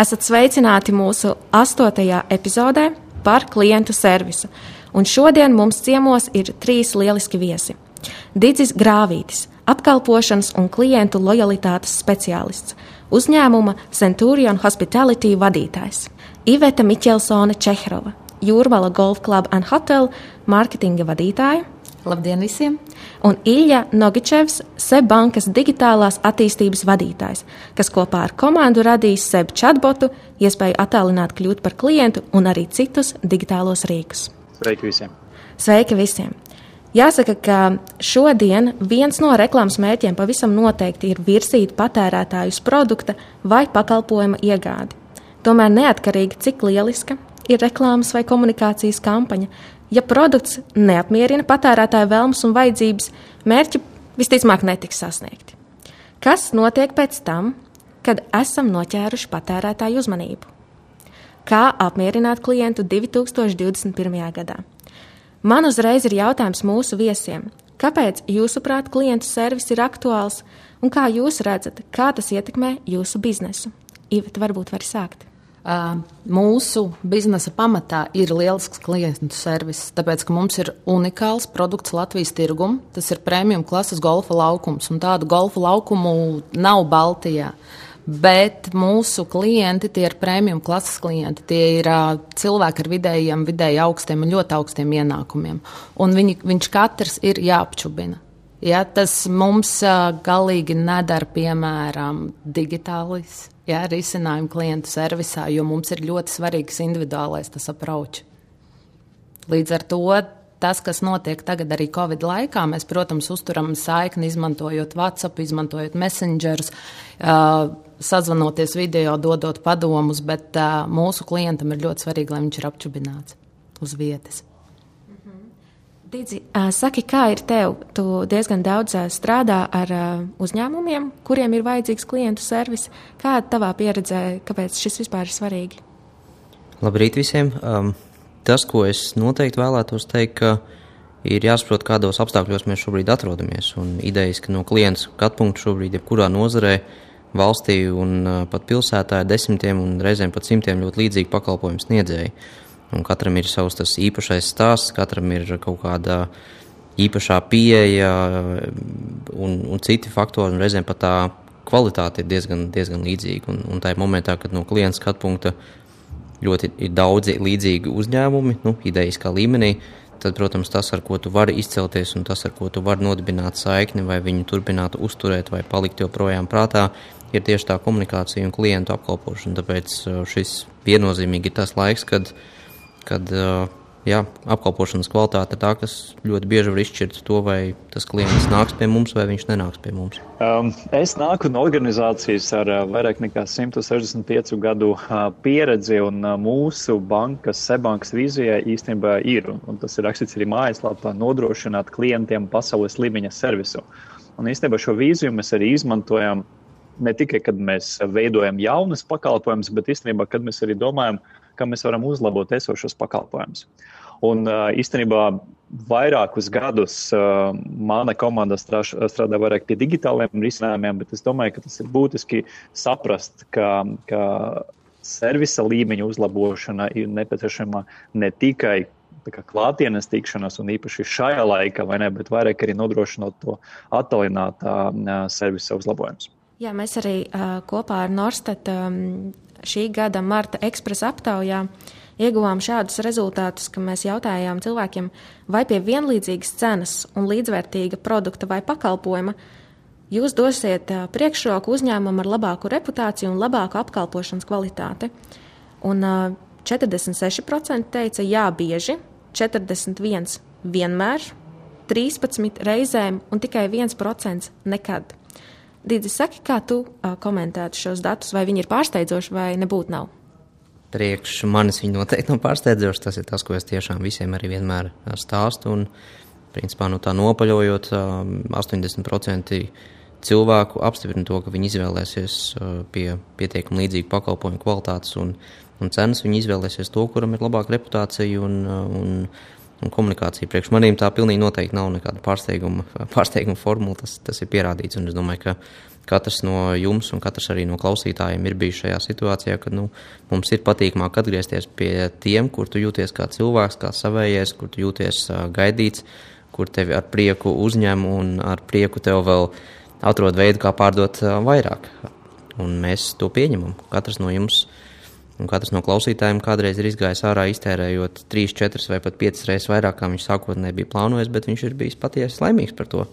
Esat sveicināti mūsu astotajā epizodē par klientu servisu. Un šodien mums ciemos ir trīs lieliski viesi. Digis Grāvītis, apkalpošanas un klientu lojalitātes speciālists, uzņēmuma Centurion Hospitality vadītājs, Iveta Miķelsone Čehrova, Jūrmala Golf Club and Hotel mārketinga vadītāja, Labdien visiem! Un Ilja Nogičevs, SEB bankas digitālās attīstības vadītājs, kas kopā ar komandu radīs SEB chatbotu, iespēju attālināt kļūt par klientu un arī citus digitālos rīkus. Sveiki visiem! Sveiki visiem! Jāsaka, ka šodien viens no reklāmas mērķiem pavisam noteikti ir virzīt patērētāju uz produkta vai pakalpojuma iegādi. Tomēr neatkarīgi cik lieliska ir reklāmas vai komunikācijas kampaņa, ja produkts neapmierina patērētāju vēlmes un vajadzības, mērķi visticamāk netiks sasniegti. Kas notiek pēc tam, kad esam noķēruši patērētāju uzmanību? Kā apmierināt klientu 2021. gadā? Man uzreiz ir jautājums mūsu viesiem. Kāpēc, jūsuprāt, klientu servis ir aktuāls un kā jūs redzat, kā tas ietekmē jūsu biznesu? Iveta, varbūt var sākt. Mūsu biznesa pamatā ir lielisks klientu servis, tāpēc ka mums ir unikāls produkts Latvijas tirgumā. Tas ir premium klases golfa laukums, un tādu golfa laukumu nav Baltijā. Bet mūsu klienti, tie ir premium klases klienti. Tie ir uh, cilvēki ar vidējiem, vidēji augstiem un ļoti augstiem ienākumiem. Un viņi, viņš katrs ir jāapčubina. Ja, tas mums uh, galīgi nedara, piemēram, digitālis ja, risinājumu klientu servisā, jo mums ir ļoti svarīgs individuālais tas aprauč. Līdz ar to tas, kas notiek tagad arī Covid laikā, mēs, protams, uzturam saikni, izmantojot WhatsApp, izmantojot messengerus, sazvanoties video, dodot padomus, bet mūsu klientam ir ļoti svarīgi, lai viņš ir apčubināts uz vietas. Dīdzi, saki, kā ir tev? Tu diezgan daudz strādā ar uzņēmumiem, kuriem ir vajadzīgs klientu servis. Kāda tavā pieredzē, kāpēc šis vispār ir svarīgi? Labrīt visiem! Um, tas, ko es noteikti vēlētos teikt, ka ir jāsaprot, kādos apstākļos mēs šobrīd atrodamies. Un idejas, ka no klienta skatu punkta šobrīd, jebkurā nozarē, valstī un uh, pat pilsētā ir desmitiem un reizēm pat simtiem ļoti līdzīgi pakalpojumu sniedzēji. Un katram ir savs tas īpašais stāsts, katram ir kaut kāda īpašā pieeja un, un citi faktori, un reizēm pat tā kvalitāte ir diezgan, diezgan līdzīga. Un, un tā ir momentā, kad no klienta skatu punkta ļoti ir daudzi līdzīgi uzņēmumi, nu, idejas kā līmenī. Tad, protams, tas, ar ko tu vari izcelties, un tas, ar ko tu vari nodibināt saikni, vai viņu turpināt uzturēt, vai palikt joprojām prātā, ir tieši tā komunikācija un klientu apkalpošana. Tāpēc šis viennozīmīgi ir tas laiks, kad uh, kad jā, apkalpošanas kvalitāte ir tā, kas ļoti bieži var izšķirt to, vai tas klients nāks pie mums vai viņš nenāks pie mums. Um, es nāku no organizācijas ar uh, vairāk nekā 165 gadu uh, pieredzi, un uh, mūsu bankas, Sebankas vīzijā īstenībā ir, un tas ir rakstīts arī mājaslapā, nodrošināt klientiem pasaules līmeņa servisu. Un īstenībā šo vīziju mēs arī izmantojam ne tikai, kad mēs veidojam jaunas pakalpojumus, bet īstenībā, kad mēs arī domājam, kā mēs varam uzlabot esošos pakalpojumus. Un īstenībā vairākus gadus mana komanda strādā vairāk pie digitāliem risinājumiem, bet es domāju, ka tas ir būtiski saprast, ka, ka servisa līmeņa uzlabošana ir nepieciešama ne tikai klātienes tikšanās, un īpaši šajā laikā, ne, bet vairāk arī nodrošinot to attālinātā servisa uzlabojumus. Jā, mēs arī uh, kopā ar Norstat um, šī gada marta ekspresa aptaujā ieguvām šādus rezultātus, ka mēs jautājām cilvēkiem, vai pie vienlīdzīgas cenas un līdzvērtīga produkta vai pakalpojuma jūs dosiet priekšroku uzņēmumam ar labāku reputāciju un labāku apkalpošanas kvalitāti. Un 46% teica jā, bieži, 41% vienmēr, 13% reizēm un tikai 1% nekad. Dīdzi, saki, kā tu uh, komentētu šos datus, vai viņi ir pārsteidzoši vai nebūtu nav? priekš manis viņi noteikti nav pārsteidzoši. Tas ir tas, ko es tiešām visiem arī vienmēr stāstu. Un, principā, no tā nopaļojot, 80% cilvēku apstiprina to, ka viņi izvēlēsies pie pietiekami līdzīgu pakalpojumu kvalitātes un, un cenas. Viņi izvēlēsies to, kuram ir labāka reputācija un, un, un komunikācija. Priekš maniem tā pilnīgi noteikti nav nekāda pārsteiguma, pārsteiguma formula. Tas, tas ir pierādīts. Un es domāju, ka katrs no jums un katrs arī no klausītājiem ir bijis šajā situācijā, kad nu, mums ir patīkamāk atgriezties pie tiem, kur tu jūties kā cilvēks, kā savējies, kur tu jūties uh, gaidīts, kur tevi ar prieku uzņem un ar prieku tev vēl atrod veidu, kā pārdot uh, vairāk. Un mēs to pieņemam. Katrs no jums. Un katrs no klausītājiem kādreiz ir izgājis ārā, iztērējot 3, 4 vai pat 5 reizes vairāk, kā viņš sākotnēji bija plānojis, bet viņš ir bijis patiesi laimīgs par to.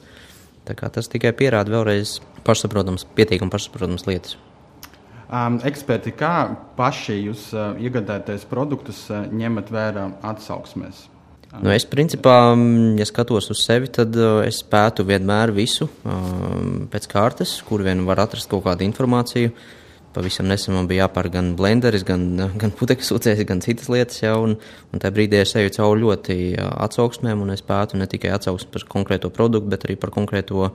Tas tikai pierāda vēlreiz pašsaprotams, pietiekami pašsaprotams lietas. Um, eksperti, kā paši jūs uh, iegādājaties produktus, uh, ņemat vērā atsauksmēs? Nu, es, principā, ja skatos uz sevi, tad uh, es pētu vienmēr visu pēc kārtas, kur vien var atrast kaut kādu informāciju. Pavisam nesen man bija jāpērk gan blenderis, gan, gan putekļu sūcējs, gan citas lietas. Jau, un, un tajā brīdī es eju cauri ļoti atsauksmēm, un es pētu ne tikai atsauksmes par konkrēto produktu, bet arī par konkrēto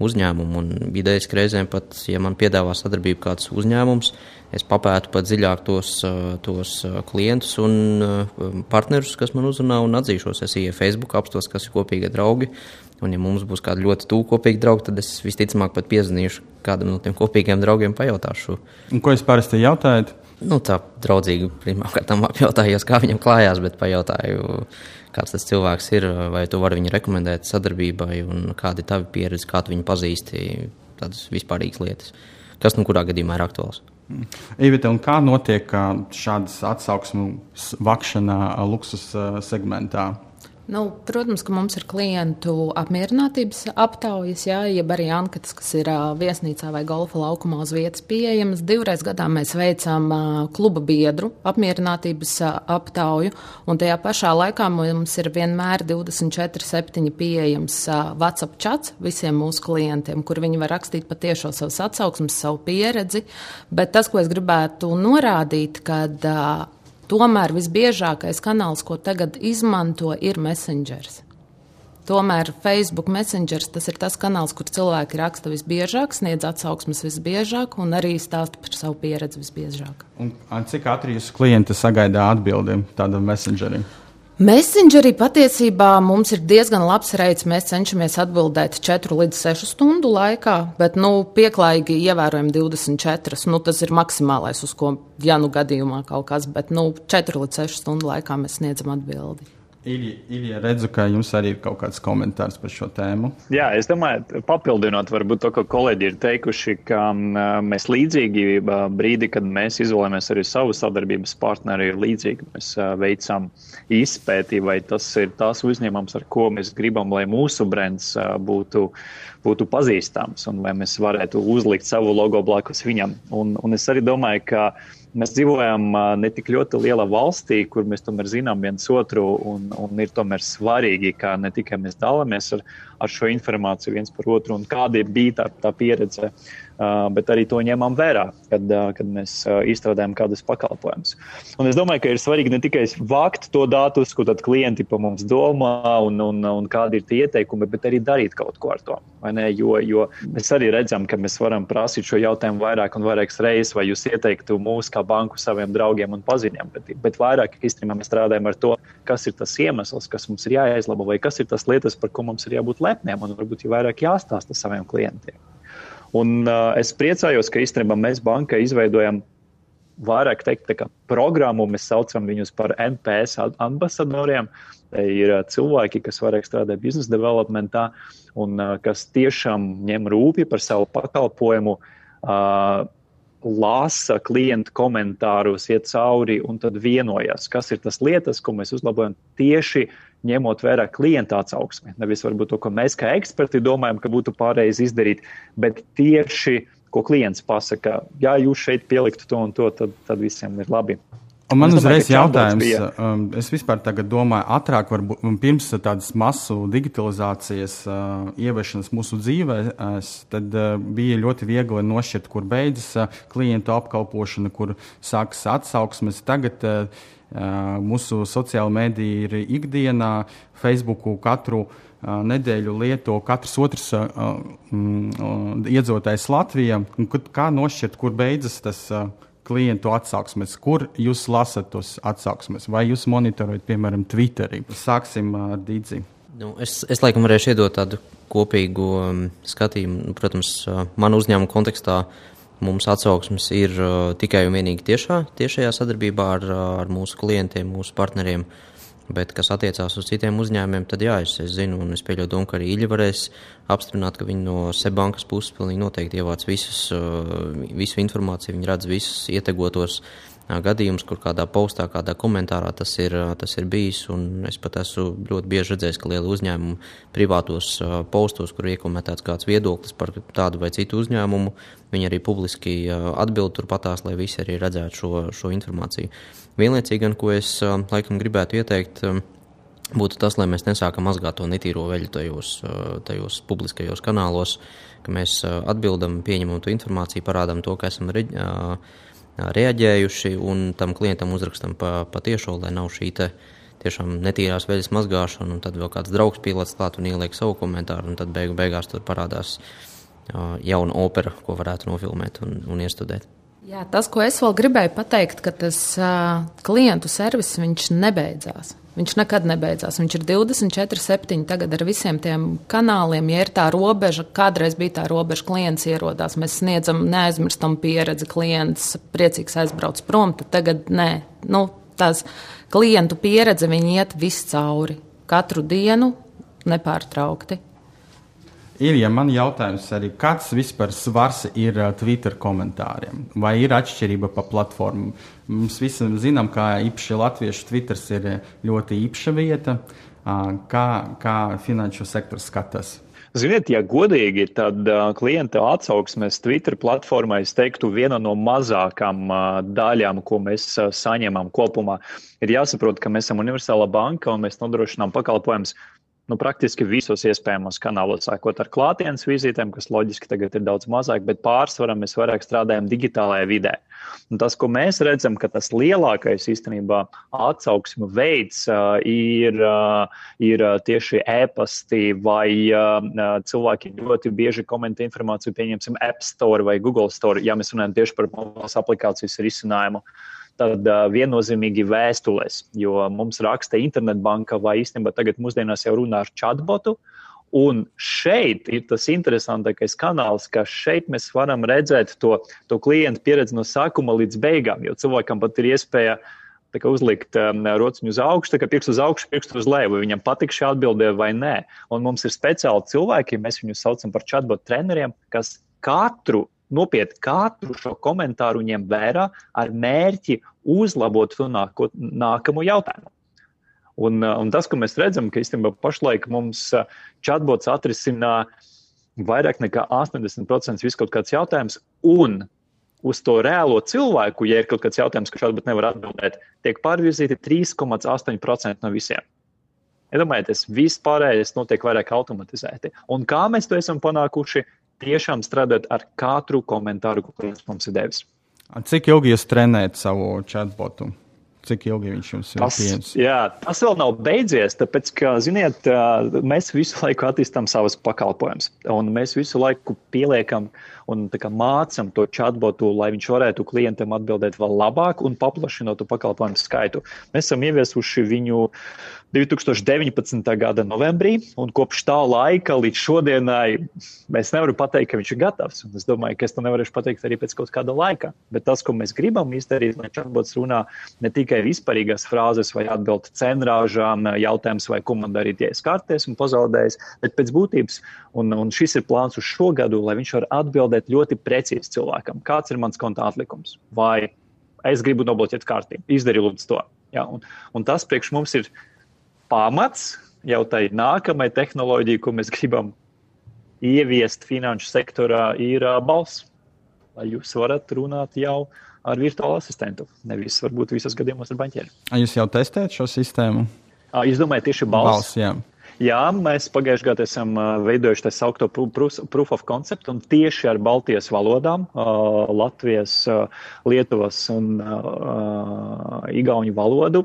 uzņēmumu. Un idejas reizēm pat, ja man piedāvā sadarbību kāds uzņēmums, es papētu pat dziļāk tos, tos klientus un partnerus, kas man uzrunā, un atzīšos, es ieju Facebook, apstos, kas ir kopīgi draugi. Un, ja mums būs kādi ļoti tuvu kopīgi draugi, tad es visticamāk pat piezvanīšu kādam no tiem kopīgiem draugiem, pajautāšu. Un ko jūs parasti jautājat? Nu, tā draudzīgi pirmkārt apjautājos, kā viņam klājās, bet pajautāju, kāds tas cilvēks ir, vai tu vari viņu rekomendēt sadarbībai, un kāda ir tava pieredze, kā tu viņu pazīsti, tādas vispārīgas lietas, kas nu kurā gadījumā ir aktuāls. Ivita, un kā notiek šādas atsauksmu vakšana luksus segmentā? Nu, protams, ka mums ir klientu apmierinātības aptaujas, jā, jeb arī anketas, kas ir viesnīcā vai golfa laukumā uz vietas pieejamas. Divreiz gadā mēs veicam kluba biedru apmierinātības aptauju, un tajā pašā laikā mums ir vienmēr 24-7 pieejams WhatsApp chats visiem mūsu klientiem, kur viņi var rakstīt patiešo savas atsauksmes, savu pieredzi. Bet tas, ko es gribētu norādīt, kad Tomēr visbiežākais kanāls, ko tagad izmanto, ir Messengers. Tomēr Facebook Messenger tas ir tas kanāls, kur cilvēki raksta visbiežāk, sniedz atsauksmes visbiežāk un arī stāsta par savu pieredzi visbiežāk. Un, cik ātri jūs klienti sagaida atbildību tādam messengerim? Messengerī patiesībā mums ir diezgan labs reids. Mēs cenšamies atbildēt 4 līdz 6 stundu laikā, bet nu, pieklājīgi ievērojam 24. Nu, tas ir maksimālais, uz ko, ja nu gadījumā kaut kas, bet nu, 4 līdz 6 stundu laikā mēs sniedzam atbildi. Ilija, redzu, ka jums arī ir kaut kāds komentārs par šo tēmu. Jā, es domāju, papildinot varbūt to, ko kolēģi ir teikuši, ka mēs līdzīgi brīdi, kad mēs izvēlamies arī savu sadarbības partneri, ir līdzīgi. Mēs veicam izpēti, vai tas ir tas uzņēmums, ar ko mēs gribam, lai mūsu brands būtu, būtu pazīstams un vai mēs varētu uzlikt savu logo blakus viņam. Un, un es arī domāju, ka Mēs dzīvojam ne tik ļoti lielā valstī, kur mēs tomēr zinām viens otru, un, un ir tomēr svarīgi, ka ne tikai mēs dalāmies ar, ar šo informāciju viens par otru, un kāda bija tā, tā pieredze. uh, bet arī to ņemam vērā, kad, kad mēs izstrādājam kādus pakalpojumus. Un es domāju, ka ir svarīgi ne tikai vākt to datus, ko klienti par mums domā un, un, un kādi ir tie ieteikumi, bet arī darīt kaut ko ar to. Jo, jo mēs arī redzam, ka mēs varam prasīt šo jautājumu vairāk un vairāk reizes, vai jūs ieteiktu mūs kā banku saviem draugiem un paziņām. Bet, bet vairāk īstenībā mēs strādājam ar to, kas ir tas iemesls, kas mums ir jāizlabo, vai kas ir tas lietas, par ko mums ir jābūt lepniem un varbūt jau vairāk jāstāsta saviem klientiem. Un uh, es priecājos, ka īstenībā mēs bankai izveidojam vairāk teikt, programmu, mēs saucam viņus par NPS ambasadoriem. Ir cilvēki, kas vairāk strādā biznesa developmentā un uh, kas tiešām ņem rūpi par savu pakalpojumu. Uh, lasa klientu komentārus, iet cauri un tad vienojas, kas ir tas lietas, ko mēs uzlabojam tieši ņemot vērā klienta atsauksmi. Nevis varbūt to, ko mēs kā eksperti domājam, ka būtu pareizi izdarīt, bet tieši ko klients pasaka, ja jūs šeit pieliktu to un to, tad, tad visiem ir labi. Un man uzreiz jautājums, um, es vispār domāju, ātrāk, varbūt pirms tādas masu digitalizācijas uh, ieviešanas mūsu dzīvē, tad uh, bija ļoti viegli nošķirt, kur beidzas uh, klientu apkalpošana, kur sākas atsauksmes. Tagad uh mūsu sociāla medija ir ikdienā, Facebooku katru uh, nedēļu lieto katrs otrs uh, um, iedzīvotājs Latvijā. Kā nošķirt, kur beidzas tas? Klientu atsauksmes, kur jūs lasat tos atsauksmes, vai jūs monitorojat, piemēram, Twitterī. Sāksim ar Dīdzi. Nu, es, es laikam varēšu iedot tādu kopīgu um, skatījumu. Nu, protams, uh, manu uzņēmumu kontekstā mums atsauksmes ir uh, tikai un vienīgi tiešā, tiešajā sadarbībā ar, uh, ar mūsu klientiem, mūsu partneriem. Bet, kas attiecās uz citiem uzņēmumiem, tad jā, es, es zinu, un es pieļauju domu, ka arī Ilja varēs apstiprināt, ka viņi no Sebankas puses pilnīgi noteikti ievāc visus, uh, visu informāciju, viņi redz visus ietegotos uh, gadījumus, kur kādā postā, kādā komentārā tas ir, tas ir bijis. Es pat esmu ļoti bieži redzējis, ka liela uzņēmuma privātos postos, kur iekomentēts kāds viedoklis par tādu vai citu uzņēmumu, viņi arī publiski atbild turpatās, lai visi arī redzētu šo, šo informāciju. Vienlaicīgi, gan, ko es laikam gribētu ieteikt, būtu tas, lai mēs nesākam mazgāt to netīro veļu tajos, tajos publiskajos kanālos, ka mēs atbildam, pieņemam to informāciju, parādām to, ka esam reaģējuši un tam klientam uzrakstam pa, pa tiešo, lai nav šī te tiešām netīrās veļas mazgāšana, un tad vēl kāds draugs pielādes klāt un ieliek savu komentāru, un tad beigu beigās tur parādās jauna opera, ko varētu nofilmēt un, un iestudēt. Jā, tas, ko es vēl gribēju pateikt, ka tas uh, klientu servis nebeidzās. Viņš nekad nebeidzās. Viņš ir 24, 7 tagad ar visiem tiem kanāliem. Ja ir tā robeža, kādreiz bija tā robeža, klients ierodās, mēs sniedzam neaizmirstam pieredzi, klients priecīgs aizbrauc prom, tad tagad nē. Nu, tās klientu pieredze, viņi iet viscauri, katru dienu nepārtraukti. Ir, ja man jautājums arī, kāds vispār svars ir Twitter komentāriem? Vai ir atšķirība pa platformu? Mums visam zinām, ka īpaši latviešu Twitter ir ļoti īpaša vieta. Kā, kā finanšu sektors skatās? Ziniet, ja godīgi, tad uh, klienta atsauksmes Twitter platformā, es teiktu, viena no mazākām uh, daļām, ko mēs uh, saņemam kopumā. Ir jāsaprot, ka mēs esam universāla banka un mēs nodrošinām pakalpojumus nu, praktiski visos iespējamos kanālos, sākot ar klātienes vizītēm, kas loģiski tagad ir daudz mazāk, bet pārsvarā mēs vairāk strādājam digitālajā vidē. Un tas, ko mēs redzam, ka tas lielākais īstenībā atsauksmu veids ir, ir tieši e-pasti vai cilvēki ļoti bieži komentē informāciju, pieņemsim, App Store vai Google Store, ja mēs runājam tieši par mobilas aplikācijas risinājumu. Uh, tad uh, viennozīmīgi vēstulēs, jo mums raksta internetbanka vai īstenībā tagad mūsdienās jau runā ar chatbotu. Un šeit ir tas interesantākais kanāls, ka šeit mēs varam redzēt to, to klientu pieredzi no sākuma līdz beigām, jo cilvēkam pat ir iespēja uzlikt um, rociņu uz augšu, kā pirkstu uz augšu, pirkstu uz leju, vai viņam patīk šī atbildē vai nē. Un mums ir speciāli cilvēki, mēs viņus saucam par chatbot treneriem, kas katru nopietni katru šo komentāru ņem vērā ar mērķi uzlabot to nāko, nākamo jautājumu. Un, uh, un tas, ko mēs redzam, ka īstenībā pašlaik mums uh, chatbots atrisina vairāk nekā 80% visu kaut kāds jautājums, un uz to reālo cilvēku, ja ir kaut kāds jautājums, kurš varbūt nevar atbildēt, tiek pārvirzīti 3,8% no visiem. Iedomājieties, ja viss pārējais notiek vairāk automatizēti. Un kā mēs to esam panākuši? Tiešām strādāt ar katru komentāru, ko klients mums ir devis. Cik ilgi jūs trenējat savu chatbotu? Cik ilgi viņš jums ir pieejams? Jā, tas vēl nav beidzies, tāpēc, ka, ziniet, mēs visu laiku attīstām savus pakalpojumus, un mēs visu laiku pieliekam un mācām to chatbotu, lai viņš varētu klientam atbildēt vēl labāk un paplašinot pakalpojumu skaitu. Mēs esam ieviesuši viņu uh, 2019. gada novembrī, un kopš tā laika līdz šodienai mēs nevaram pateikt, ka viņš ir gatavs. Un es domāju, ka es to nevarēšu pateikt arī pēc kaut kāda laika. Bet tas, ko mēs gribam izdarīt, lai chatbots runā ne tikai vispārīgās frāzes vai atbild cenrāžām, jautājums, vai ko man darīt, ja es kārties un pazaudējis, bet pēc būtības, un, un šis ir plāns uz šo gadu, lai viņš var atbildēt ļoti precīzi cilvēkam, kāds ir mans konta atlikums, vai es gribu nobloķēt kārtību, izdarīju lūdzu to. Ja, un, un tas priekš mums ir pamats jau tai nākamai tehnoloģijai, ko mēs gribam ieviest finanšu sektorā, ir uh, balss. Lai jūs varat runāt jau ar virtuālu asistentu. Nevis varbūt visos gadījumos ar banķieri. Jūs jau testējat šo sistēmu? Jūs domājat tieši balss? balss jā. Jā, mēs pagājušajā gadā esam veidojuši tā saucamo proof of concept, un tieši ar Baltijas valodām, Latvijas, Lietuvas un Igauņu valodu.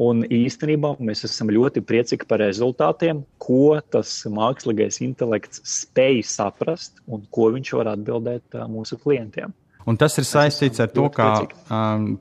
Un īstenībā mēs esam ļoti priecīgi par rezultātiem, ko tas mākslīgais intelekts spēj saprast un ko viņš var atbildēt mūsu klientiem. Un tas ir saistīts ar to, ka um,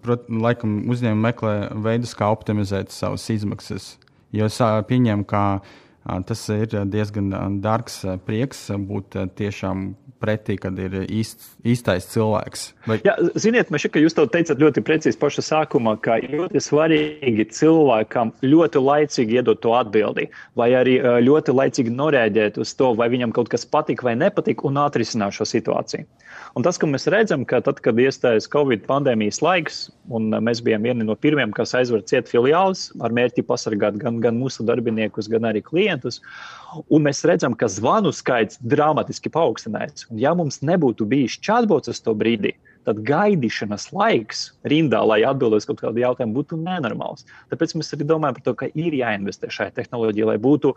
laikam uzņēmumi meklē veidus, kā optimizēt savas izmaksas. Jo es pieņemu, ka uh, tas ir diezgan dārgs prieks būt tiešām pretī, kad ir īst, īstais cilvēks. Vai... Jā, ziniet, mēs šeit, jūs to teicat ļoti precīzi pašā sākumā, ka ļoti svarīgi cilvēkam ļoti laicīgi iedot to atbildi, vai arī ļoti laicīgi norēģēt uz to, vai viņam kaut kas patīk vai nepatīk un atrisināt šo situāciju. Un tas, ko mēs redzam, ka tad, kad iestājas Covid pandēmijas laiks, un mēs bijām vieni no pirmajiem, kas aizver ciet filiālus ar mērķi pasargāt gan, gan mūsu darbiniekus, gan arī klientus, un mēs redzam, ka zvanu skaits dramatiski paaugstinājās. Un ja mums nebūtu bijis chatbots uz to brīdi, tad gaidīšanas laiks rindā, lai atbildētu kaut kādu jautājumu, būtu nenormāls. Tāpēc mēs arī domājam par to, ka ir jāinvestē šajā tehnoloģijā, lai būtu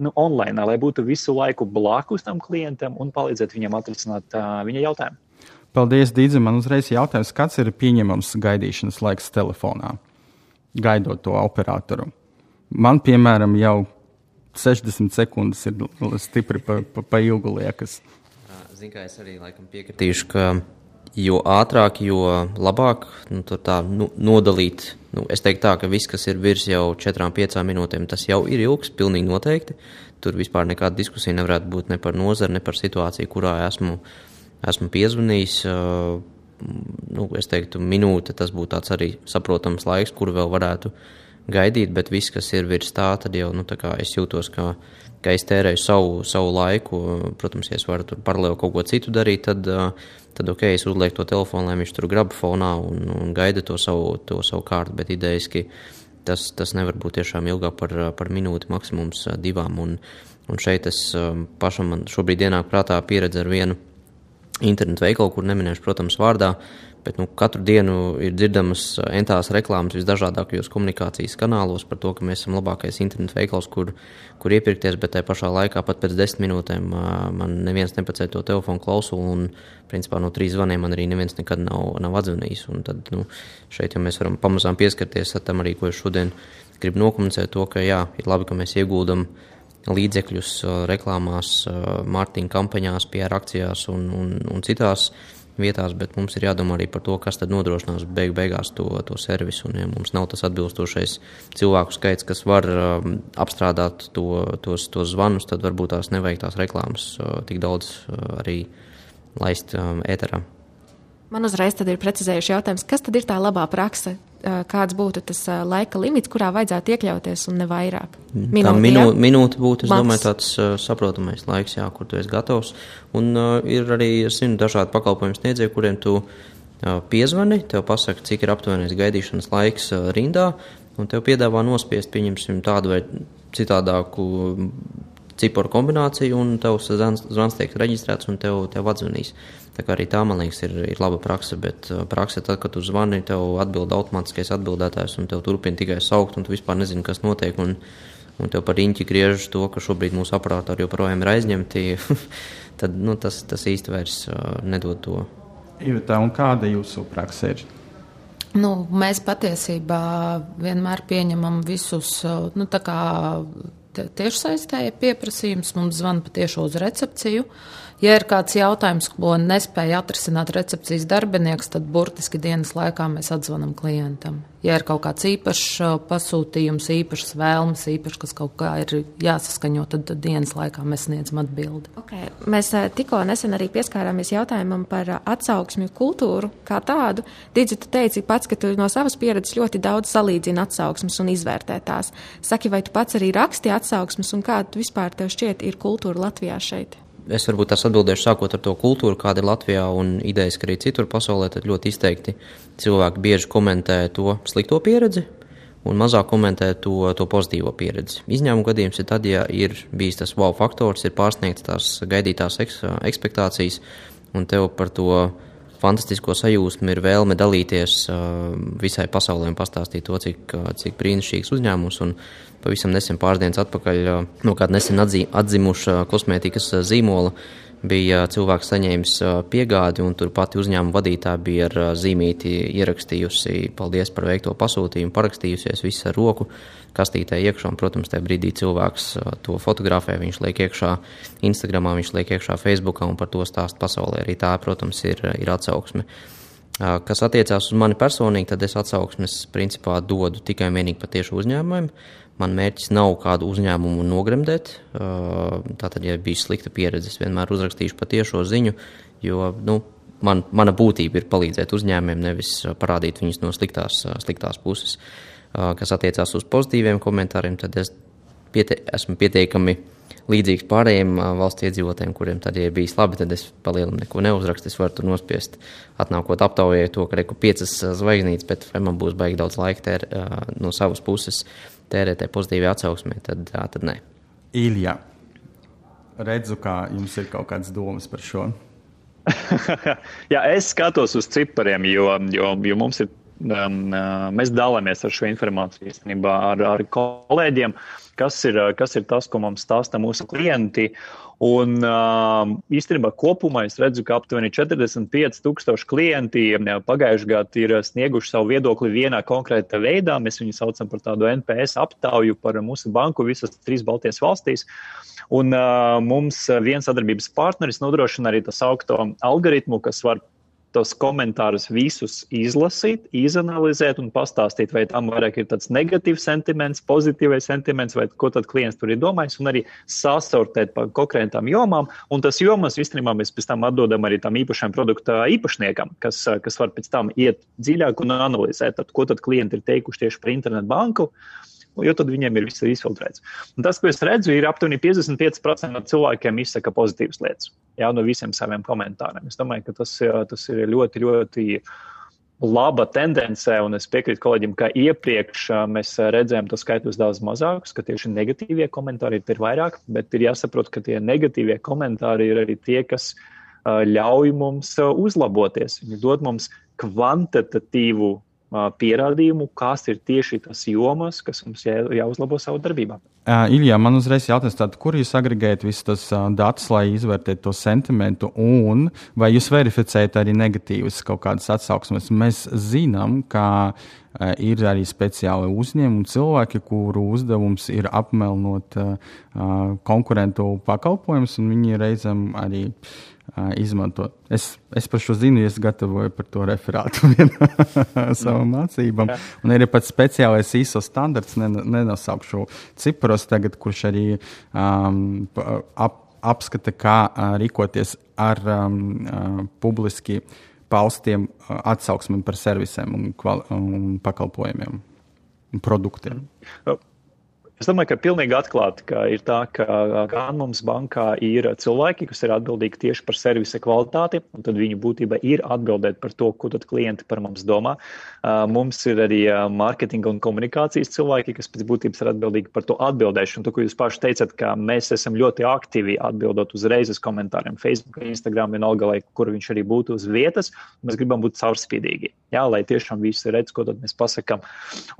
nu, online, lai būtu visu laiku blakus tam klientam un palīdzētu viņam atrisināt uh, viņa jautājumu. Paldies, Dīdze. Man uzreiz jautājums, kāds ir pieņemams gaidīšanas laiks telefonā, gaidot to operatoru? Man, piemēram, jau 60 sekundes ir stipri pa, pa, pa ilgu liekas. Zinu, kā es arī laikam piekritīšu, ka jo ātrāk, jo labāk nu, tā, nu, nodalīt. Nu, es teiktu, tā, ka viss, kas ir virs jau 4-5 minūtēm, tas jau ir ilgs, pilnīgi noteikti. Tur vispār nekāda diskusija nevarētu būt ne par nozari, ne par situāciju, kurā esmu, esmu piezvanījis. Nu, es teiktu, minūte tas būtu tāds arī saprotams laiks, kuru vēl varētu gaidīt, bet viss, kas ir virs tā, tad jau nu, tā es jūtos, ka, ka es tērēju savu, savu laiku. Protams, ja es varu tur paralēli kaut ko citu darīt, tad tad ok, es uzlieku to telefonu, lai viņš tur graba fonā un, un gaida to savu, to savu kārtu, bet idejaski tas, tas nevar būt tiešām ilgāk par, par minūti, maksimums divām. Un, un šeit es pašam man šobrīd ienāk prātā pieredze ar vienu internetu veikalu, kur neminēšu, protams, vārdā, Bet nu, katru dienu ir dzirdamas entās reklāmas visdažādākajos komunikācijas kanālos par to, ka mēs esam labākais internetu veikals, kur, kur iepirkties, bet tajā pašā laikā pat pēc desmit minūtēm man neviens nepacēla to telefonu klausulu, un principā no trīs zvaniem man arī neviens nekad nav, nav atzvanījis. Un tad nu, šeit jau mēs varam pamazām pieskarties tam arī, ko es šodien gribu nokomunicēt, to, ka jā, ir labi, ka mēs ieguldam līdzekļus reklāmās, mārketinga kampaņās, PR akcijās un, un, un citās vietās, bet mums ir jādomā arī par to, kas tad nodrošinās beig beigās to, to servisu. Un, ja mums nav tas atbilstošais cilvēku skaits, kas var um, apstrādāt to, tos, tos zvanus, tad varbūt tās nevajag tās reklāmas uh, tik daudz uh, arī laist um, ēterā. Man uzreiz ir precizējuši jautājums, kas tad ir tā labā praksa? Kāds būtu tas laika limits, kurā vajadzētu iekļauties un ne vairāk? Minūte, tā minū, minūte būtu, es Maks. domāju, tāds uh, saprotamais laiks, jā, kur tu esi gatavs. Un uh, ir arī, es zinu, dažādi pakalpojumu sniedzēji, kuriem tu uh, piezvani, tev pasaka, cik ir aptuvenais gaidīšanas laiks uh, rindā, un tev piedāvā nospiest, pieņemsim, tādu vai citādāku ciparu kombināciju, un tavs zvans tiek reģistrēts, un tev, tev atzvanīs. Tā kā arī tā, man liekas, ir, ir laba praksa, bet uh, praksa tad, kad tu zvani, tev atbild automātiskais atbildētājs, un tev turpina tikai saukt, un tu vispār nezini, kas notiek. Un, un tev par riņķi griežas to, ka šobrīd mūsu aparātori joprojām ir aizņemti, tad nu, tas, tas īsti vairs uh, nedod to. Iveta, un kāda jūsu praksa ir? Nu, mēs patiesībā vienmēr pieņemam visus uh, nu, tiešsaistē pieprasījumus. Mums zvana patiešo uz recepciju. Ja ir kāds jautājums, ko nespēja atrisināt recepcijas darbinieks, tad burtiski dienas laikā mēs atzvanām klientam. Ja ir kaut kāds īpašs uh, pasūtījums, īpašs vēlmes, īpašs, kas kaut kā ir jāsaskaņo, tad, dienas laikā mēs sniedzam atbildi. Okay. Mēs uh, tikko nesen arī pieskārāmies jautājumam par uh, atsauksmju kultūru kā tādu. Tu teici pats, ka tu no savas pieredzes ļoti daudz salīdzini atsauksmes un izvērtē tās. Saki, vai tu pats arī raksti atsauksmes un kāda vispār tev šķiet ir kultūra Latvijā šeit? Es varbūt tās atbildēšu sākot ar to kultūru, kāda ir Latvijā un idejas, ka arī citur pasaulē, ļoti izteikti cilvēki bieži komentē to slikto pieredzi un mazāk komentē to, to pozitīvo pieredzi. Izņēmuma gadījums ir tad, ja ir bijis tas wow faktors, ir pārsniegts tās gaidītās eks, ekspektācijas, un tev par to fantastisko sajūsmu, ir vēlme dalīties visai pasaulē un pastāstīt to, cik, cik brīnišķīgs uzņēmums. Un pavisam nesen pāris dienas atpakaļ no kāda nesen atzimuša kosmētikas zīmola bija cilvēks saņēmis piegādi, un tur pati uzņēmuma vadītāja bija ar zīmīti ierakstījusi paldies par veikto pasūtījumu, parakstījusies visu ar roku kastītē iekšā. Un, protams, tajā brīdī cilvēks to fotografē, viņš liek iekšā Instagram, viņš liek iekšā Facebook un par to stāst pasaulē. Arī tā, protams, ir, ir atsauksme. Kas attiecās uz mani personīgi, tad es atsauksmes principā dodu tikai un vienīgi patieši uzņēmumiem. Man mērķis nav kādu uzņēmumu nogremdēt. Tātad, ja bija slikta pieredze, es vienmēr uzrakstīšu patiešo ziņu, jo nu, man, mana būtība ir palīdzēt uzņēmumiem, nevis parādīt viņus no sliktās, sliktās puses. Kas attiecās uz pozitīviem komentāriem, tad es piete, esmu pietiekami līdzīgs pārējiem valsts iedzīvotājiem, kuriem tad, ja bijis labi, tad es palielinām neko neuzrakstu. Es varu tur nospiest, atnākot aptaujai to, ka reku piecas zvaigznītes, bet vai man būs baigi daudz laika tēr, no savas puses tērēt pozitīvi atsauksmē, tad, tad nē. Ilja, redzu, kā jums ir kaut kādas domas par šo. Jā, es skatos uz cipariem, jo, jo, jo mums ir um, mēs dalāmies ar šo informāciju īstenībā ar, ar kolēģiem, kas ir, kas ir tas, ko mums stāsta mūsu klienti. Un uh, īstenībā kopumā es redzu, ka aptuveni 45,000 klienti pagājušajā gadā ir snieguši savu viedokli vienā konkrētā veidā. Mēs viņu saucam par tādu NPS aptauju par mūsu banku visas trīs Baltijas valstīs. Un mums viens sadarbības partneris nodrošina arī tas augsto algoritmu, kas var tos komentārus visus izlasīt, izanalizēt un pastāstīt, vai tam vairāk ir tāds negatīvs sentiments, pozitīvais sentiments, vai ko tad klients tur ir domājis, un arī sasortēt pa konkrētām jomām. Un tas jomas īstenībā mēs pēc tam atdodam arī tam īpašam produkta īpašniekam, kas, kas var pēc tam iet dziļāk un analizēt, tad, ko tad klienti ir teikuši tieši par internetu banku jo tad viņiem ir viss izfiltrēts. Un tas, ko es redzu, ir aptuveni 55% no cilvēkiem izsaka pozitīvas lietas jā, no visiem saviem komentāriem. Es domāju, ka tas, tas ir ļoti, ļoti laba tendence, un es piekrītu kolēģim, ka iepriekš mēs redzējām to skaitus daudz mazākus, ka tieši negatīvie komentāri ir vairāk, bet ir jāsaprot, ka tie negatīvie komentāri ir arī tie, kas ļauj mums uzlaboties. Viņi dod mums kvantitatīvu pierādījumu, kas ir tieši tas jomas, kas mums jā, jāuzlabo savu darbībā. Uh, Iljā, man uzreiz jautājums, tātad, kur jūs agregējat visus tos uh, datus, lai izvērtētu to sentimentu, un vai jūs verificējat arī negatīvas kaut kādas atsauksmes? Mēs zinām, ka uh, ir arī speciāli uzņēmumi cilvēki, kuru uzdevums ir apmelnot uh, konkurentu pakalpojumus, un viņi reizēm arī uh, izmantot. Es, es par šo zinu, es gatavoju par to referātu savam mm. mācībām. Un ir pat speciālais ISO standarts, nenosaukšu cipros tagad, kurš arī um, ap, apskata, kā uh, rīkoties ar um, uh, publiski paustiem uh, atsauksmēm par servisiem un, un pakalpojumiem un produktiem. Mm. Es domāju, ka pilnīgi atklāti ka ir tā, ka gan mums bankā ir cilvēki, kas ir atbildīgi tieši par servisa kvalitāti, un tad viņu būtība ir atbildēt par to, ko tad klienti par mums domā. Mums ir arī mārketinga un komunikācijas cilvēki, kas pēc būtības ir atbildīgi par to atbildēšanu. To, ko jūs paši teicat, ka mēs esam ļoti aktīvi atbildot uzreiz uz komentāriem Facebook, Instagram, vienalga, lai kur viņš arī būtu uz vietas. Mēs gribam būt caurspīdīgi, jā, lai tiešām visi redz, ko tad mēs pasakām.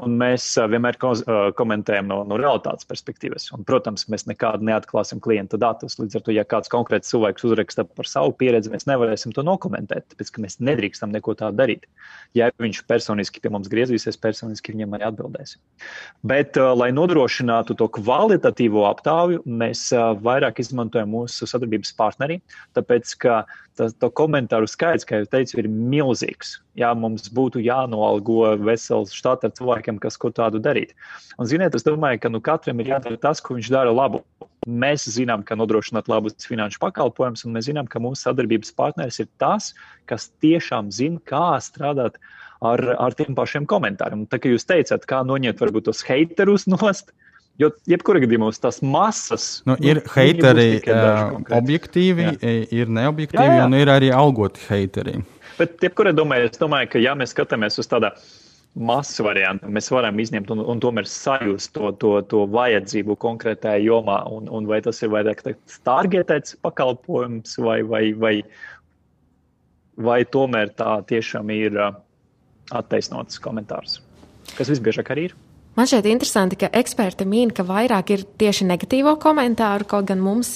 Un mēs vienmēr komentējam no, no realitātes perspektīvas. Un, protams, mēs nekādu neatklāsim klienta datus. Līdz ar to, ja kāds konkrēts cilvēks uzraksta par savu pieredzi, mēs nevarēsim to nokomentēt, tāpēc ka mēs nedrīkstam neko tādu darīt. Ja viņš personiski pie mums griezīsies, personiski viņam arī atbildēsim. Bet, uh, lai nodrošinātu to kvalitatīvo aptauju, mēs uh, vairāk izmantojam mūsu sadarbības partneri, tāpēc ka tas komentāru skaits, kā jau teicu, ir milzīgs. Jā, mums būtu jānoalgo vesels štāts ar cilvēkiem, kas ko tādu darīt. Un, ziniet, es domāju, ka nu, katram ir jādara tas, ko viņš dara labu. Mēs zinām, ka nodrošināt labus finanšu pakalpojumus, un mēs zinām, ka mūsu sadarbības partneris ir tas, kas tiešām zina, kā strādāt ar, ar tiem pašiem komentāriem. Tā kā jūs teicat, kā noņemt varbūt tos haterus nost, Jo, jebkurā gadījumā, tās masas nu, ir nu, heiteri, uh, objektīvi, jā. ir neobjektīvi, jā, jā. un ir arī algoti heiteri. Bet, jebkurā domāju, es domāju, ka, ja mēs skatāmies uz tādu masu variantu, mēs varam izņemt un, un tomēr sajust to, to, to vajadzību konkrētajā jomā, un, un vai tas ir vairāk targetēts pakalpojums vai, vai, vai, vai tomēr tā tiešām ir attaisnots komentārs? Kas visbiežāk arī ir? Man šķiet interesanti, ka eksperti min, ka vairāk ir tieši negatīvo komentāru, kaut gan mums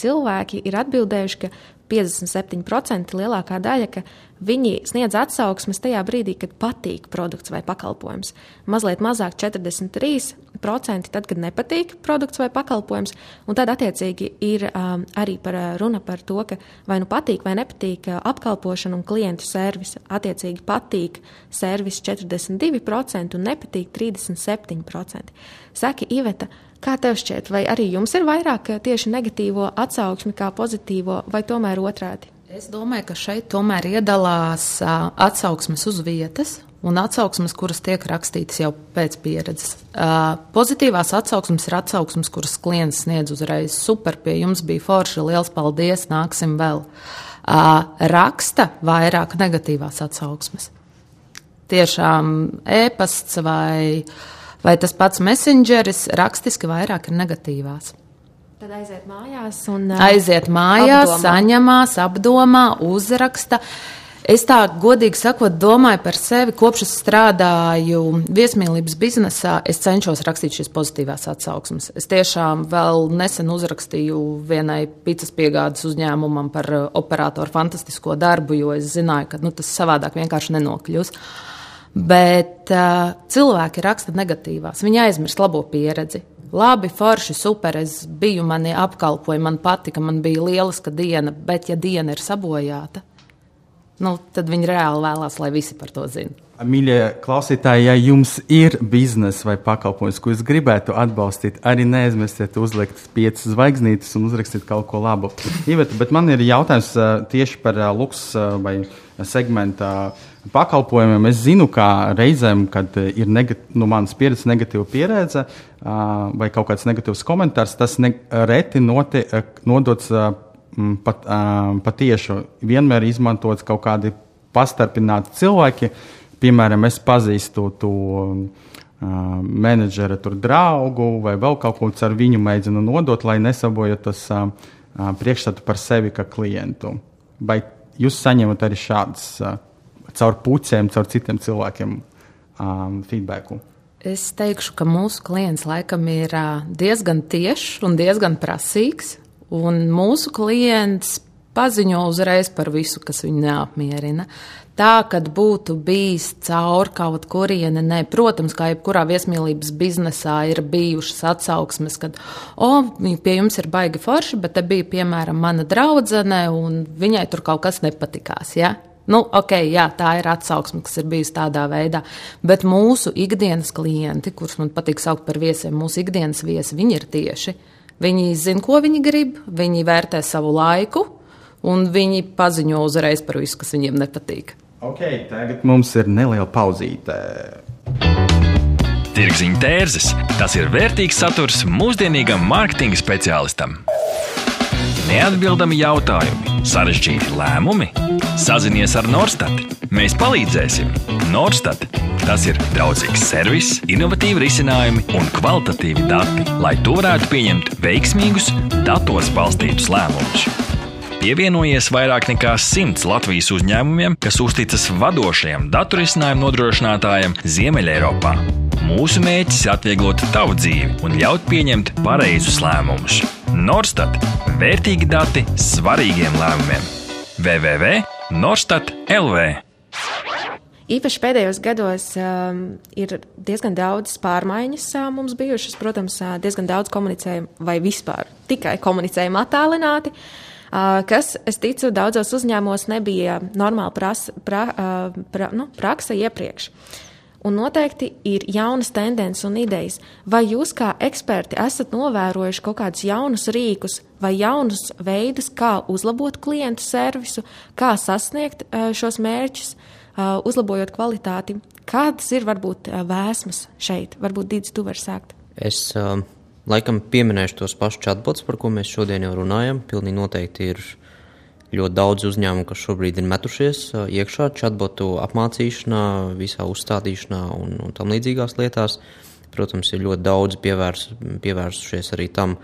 cilvēki ir atbildējuši, ka 57% lielākā daļa, ka viņi sniedz atsauksmes tajā brīdī, kad patīk produkts vai pakalpojums. Mazliet mazāk 43% tad, kad nepatīk produkts vai pakalpojums, un tad attiecīgi ir um, arī par uh, runa par to, ka vai nu patīk vai nepatīk uh, apkalpošana un klientu servis. Attiecīgi patīk servis 42% un nepatīk 37%. Saki, Iveta, Kā tev šķiet, vai arī jums ir vairāk tieši negatīvo atsauksmi kā pozitīvo, vai tomēr otrādi? Es domāju, ka šeit tomēr iedalās atsauksmes uz vietas un atsauksmes, kuras tiek rakstītas jau pēc pieredzes. Pozitīvās atsauksmes ir atsauksmes, kuras klients sniedz uzreiz. Super, pie jums bija forši, liels paldies, nāksim vēl. Raksta vairāk negatīvās atsauksmes. Tiešām ēpasts vai uh, vai tas pats messengeris rakstiski vairāk ir negatīvās. Tad aiziet mājās un aiziet mājās, apdomā. saņemās, apdomā, uzraksta. Es tā godīgi sakot, domāju par sevi, kopš es strādāju viesmīlības biznesā, es cenšos rakstīt šīs pozitīvās atsauksmes. Es tiešām vēl nesen uzrakstīju vienai pīcis piegādes uzņēmumam par operatoru fantastisko darbu, jo es zināju, ka nu, tas savādāk vienkārši nenokļūs. Uh, Bet uh, cilvēki raksta negatīvās. Viņi aizmirst labo pieredzi. Labi, forši, super. Es biju, mani apkalpoja, man patika, man bija lieliska diena. Bet, ja diena ir sabojāta, nu, tad viņi reāli vēlās, lai visi par to zinātu. Mīļie klausītāji, ja jums ir biznesa vai pakalpojums, ko jūs gribētu atbalstīt, arī neaizmirstiet uzlikt piecas zvaigznītes un uzrakstīt kaut ko labu. Iveta, bet man ir jautājums tieši par luks vai segmenta pakalpojumiem. Es zinu, ka reizēm, kad ir negat, nu, manas pieredzes, negatīva pieredze vai kaut kāds negatīvs komentārs, tas ne, reti noti, nodots pat, patieši. Vienmēr izmantots kaut kādi pastarpināti cilvēki piemēram, es pazīstu to menedžera draugu vai vēl kaut ko ar viņu mēģinu nodot, lai nesabojot tas priekšstatu par sevi kā klientu. Vai jūs saņemat arī šādas uh, caur puķiem, caur citiem cilvēkiem um, feedbacku? Es teikšu, ka mūsu klients laikam ir diezgan tiešs un diezgan prasīgs. Un mūsu klients paziņo uzreiz par visu, kas viņu neapmierina. Tā, kad būtu bijis caur kaut kurieni, nē, protams, kā jebkurā viesmīlības biznesā ir bijušas atsauksmes, kad, o, pie jums ir baigi forši, bet te bija, piemēram, mana draudzene, un viņai tur kaut kas nepatikās, ja? Nu, ok, jā, tā ir atsauksme, kas ir bijusi tādā veidā. Bet mūsu ikdienas klienti, kurus man patīk saukt par viesiem, mūsu ikdienas viesi, viņi ir tieši. Viņi zina, ko viņi grib, viņi vērtē savu laiku, un viņi paziņo uzreiz par visu, kas viņiem nepatīk. Okay, tagad mums ir neliela pauzīte. Tirziņa tērzes - tas ir vērtīgs saturs mūsdienīgam mārketinga speciālistam. Neatbildami jautājumi, sarežģīti lēmumi. Sazinies ar Norstat. Mēs palīdzēsim. Norstat - tas ir draudzīgs servis, innovatīvi risinājumi un kvalitatīvi dati, lai tu varētu pieņemt veiksmīgus, datos balstītus lēmumus. Pievienojies vairāk nekā simts Latvijas uzņēmumiem, kas uzticas vadošajam datorisinājumu nodrošinātājam Ziemeļeiropā. Mūsu mērķis ir atvieglot tavu dzīvi un ļaut pieņemt pareizus lēmumus. Norstat - vērtīgi dati svarīgiem lēmumiem. www.norstat LV Īpaši pēdējos gados um, ir diezgan daudz pārmaiņas uh, mums bijušas. Protams, uh, diezgan daudz komunicējam, vai vispār tikai komunicējam attālināti. Uh, kas, es ticu, daudzos uzņēmumos nebija normāla pras, pra, pra, nu, praksa iepriekš. Un noteikti ir jaunas tendences un idejas. Vai jūs, kā eksperti, esat novērojuši kaut kādus jaunus rīkus vai jaunus veidus, kā uzlabot klientu servisu, kā sasniegt šos mērķus, uzlabojot kvalitāti? Kādas ir varbūt vēsmas šeit? Varbūt Dīdis, tu vari sākt. Es Laikam pieminēšu tos pašus chatbots, par ko mēs šodien jau runājam. Pilnīgi noteikti ir ļoti daudz uzņēmumu, kas šobrīd ir metušies iekšā chatbotu apmācīšanā, visā uzstādīšanā un, un tam līdzīgās lietās. Protams, ir ļoti daudz pievērs, pievērsušies arī tam,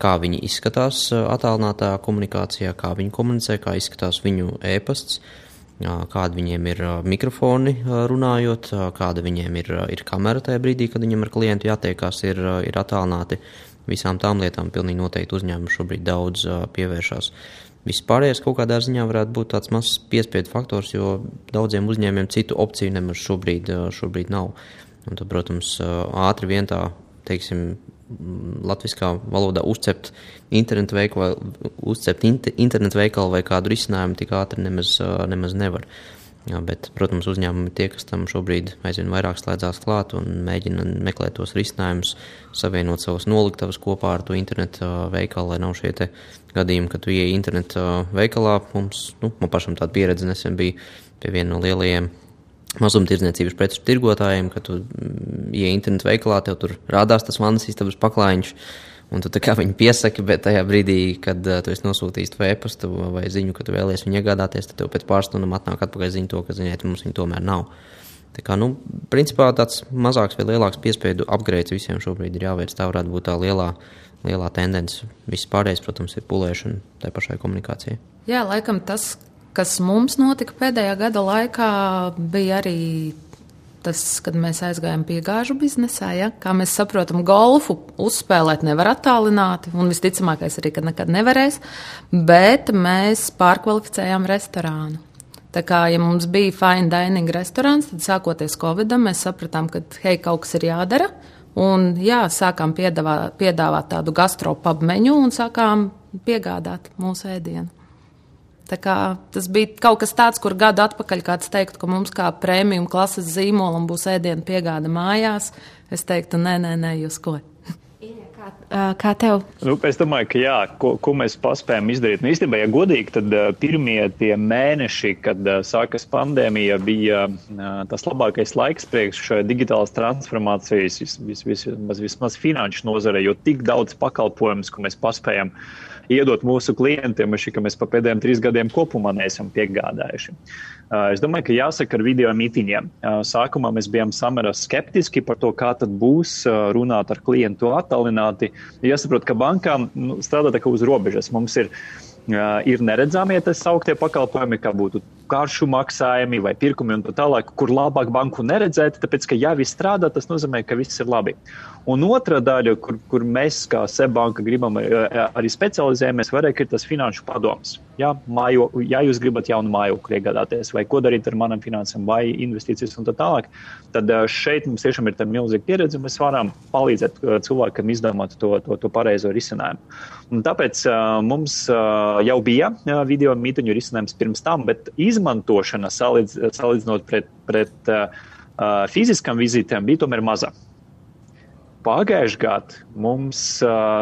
kā viņi izskatās attālinātā komunikācijā, kā viņi komunicē, kā izskatās viņu ēpasts. kāda viņiem ir mikrofoni runājot, kāda viņiem ir, ir kamera tajā brīdī, kad viņam ar klientu jātiekās, ir, ir attālināti. Visām tām lietām pilnīgi noteikti uzņēmumi šobrīd daudz pievēršās. Vispārējais kaut kādā ziņā varētu būt tāds mazs piespiedu faktors, jo daudziem uzņēmumiem citu opciju nemaz šobrīd, šobrīd nav. Un tad, protams, ātri vien tā, teiksim, latviskā valodā uzcept internetu veikalu, uzcept internetu veikalu vai kādu risinājumu tik ātri nemaz, nemaz nevar. Jā, bet, protams, uzņēmumi tie, kas tam šobrīd aizvien vairāk slēdzās klāt un mēģina meklēt tos risinājumus, savienot savus noliktavas kopā ar to internetu veikalu, lai nav šie gadījumi, kad tu ieej internetu veikalā. Mums, nu, man pašam tāda pieredze nesen bija pie viena no lielajiem mazumtirdzniecības preču tirgotājiem, ka tu mm, ieej internetu veikalā, tev tur rādās tas vannas istabas paklājiņš. Un tu kā viņu piesaki, bet tajā brīdī, kad uh, tu esi nosūtījis to e-pastu vai ziņu, ka tu vēlies viņu iegādāties, tad tev pēc pāris stundām atnāk atpakaļ ziņa to, ka ziniet, mums viņa tomēr nav. Tā kā, nu, principā tāds mazāks vai lielāks piespiedu upgrades visiem šobrīd ir jāveic. Tā varētu būt tā lielā, lielā tendence. Viss pārējais, protams, ir pulēšana tai pašai komunikācijai. Jā, laikam tas, kas mums notika pēdējā gada laikā, bija arī tas, kad mēs aizgājām pie gāžu biznesā. Ja? Kā mēs saprotam, golfu uzspēlēt nevar attālināti, un visticamākais arī, ka nekad nevarēs, bet mēs pārkvalificējām restorānu. Tā kā ja mums bija fine dining restorāns, tad sākoties Covidam, mēs sapratām, ka hei, kaut kas ir jādara. Un jā, sākām piedāvāt, piedāvāt tādu gastropabu menu un sākām piegādāt mūsu ēdienu. Tas bija kaut kas tāds, kur gadu atpakaļ kāds teiktu, ka mums kā prēmijuma klases zīmolam būs ēdienu piegāde mājās. Es teiktu, nē, nē, nē jūs ko. Kā tev? Nu, es domāju, ka jā, ko, ko mēs paspējam izdarīt. Nu, īstenībā, ja godīgi, tad pirmie tie mēneši, kad sākas pandēmija, bija tas labākais laiks priekš digitālās transformācijas, vis, vis, vis, vismaz, vismaz finanšu nozare, jo tik daudz pakalpojumus, ko mēs paspējam uh, iedot mūsu klientiem, šī, ka mēs pa pēdējiem trīs gadiem kopumā neesam piegādājuši. Es domāju, ka jāsaka ar video mītīņiem. Sākumā mēs bijām samērā skeptiski par to, kā tad būs runāt ar klientu attālināti. Jāsaprot, ka bankām nu, strādā tā kā uz robežas. Mums ir ir neredzamie tas sauktie pakalpojumi, kā būtu karšu maksājumi vai pirkumi un tā tālāk, kur labāk banku neredzēt, tāpēc, ka ja viss strādā, tas nozīmē, ka viss ir labi. Un otra daļa, kur, kur mēs kā Sebanka gribam eh, arī specializējamies, varēja, ir tas finanšu padoms. Ja, mājo, ja jūs gribat jaunu mājokli iegādāties, vai ko darīt ar manām finansēm, vai investīcijas un tā tālāk, tad eh, šeit mums tiešām ir milzīga pieredze, mēs varam palīdzēt eh, cilvēkam izdomāt to, to, to pareizo risinājumu. Un tāpēc mums jau bija video mītiņu risinājums pirms tam, bet izmantošana salīdz, salīdzinot pret, pret fiziskām vizītēm bija tomēr maza. Pagājušajā gadā mums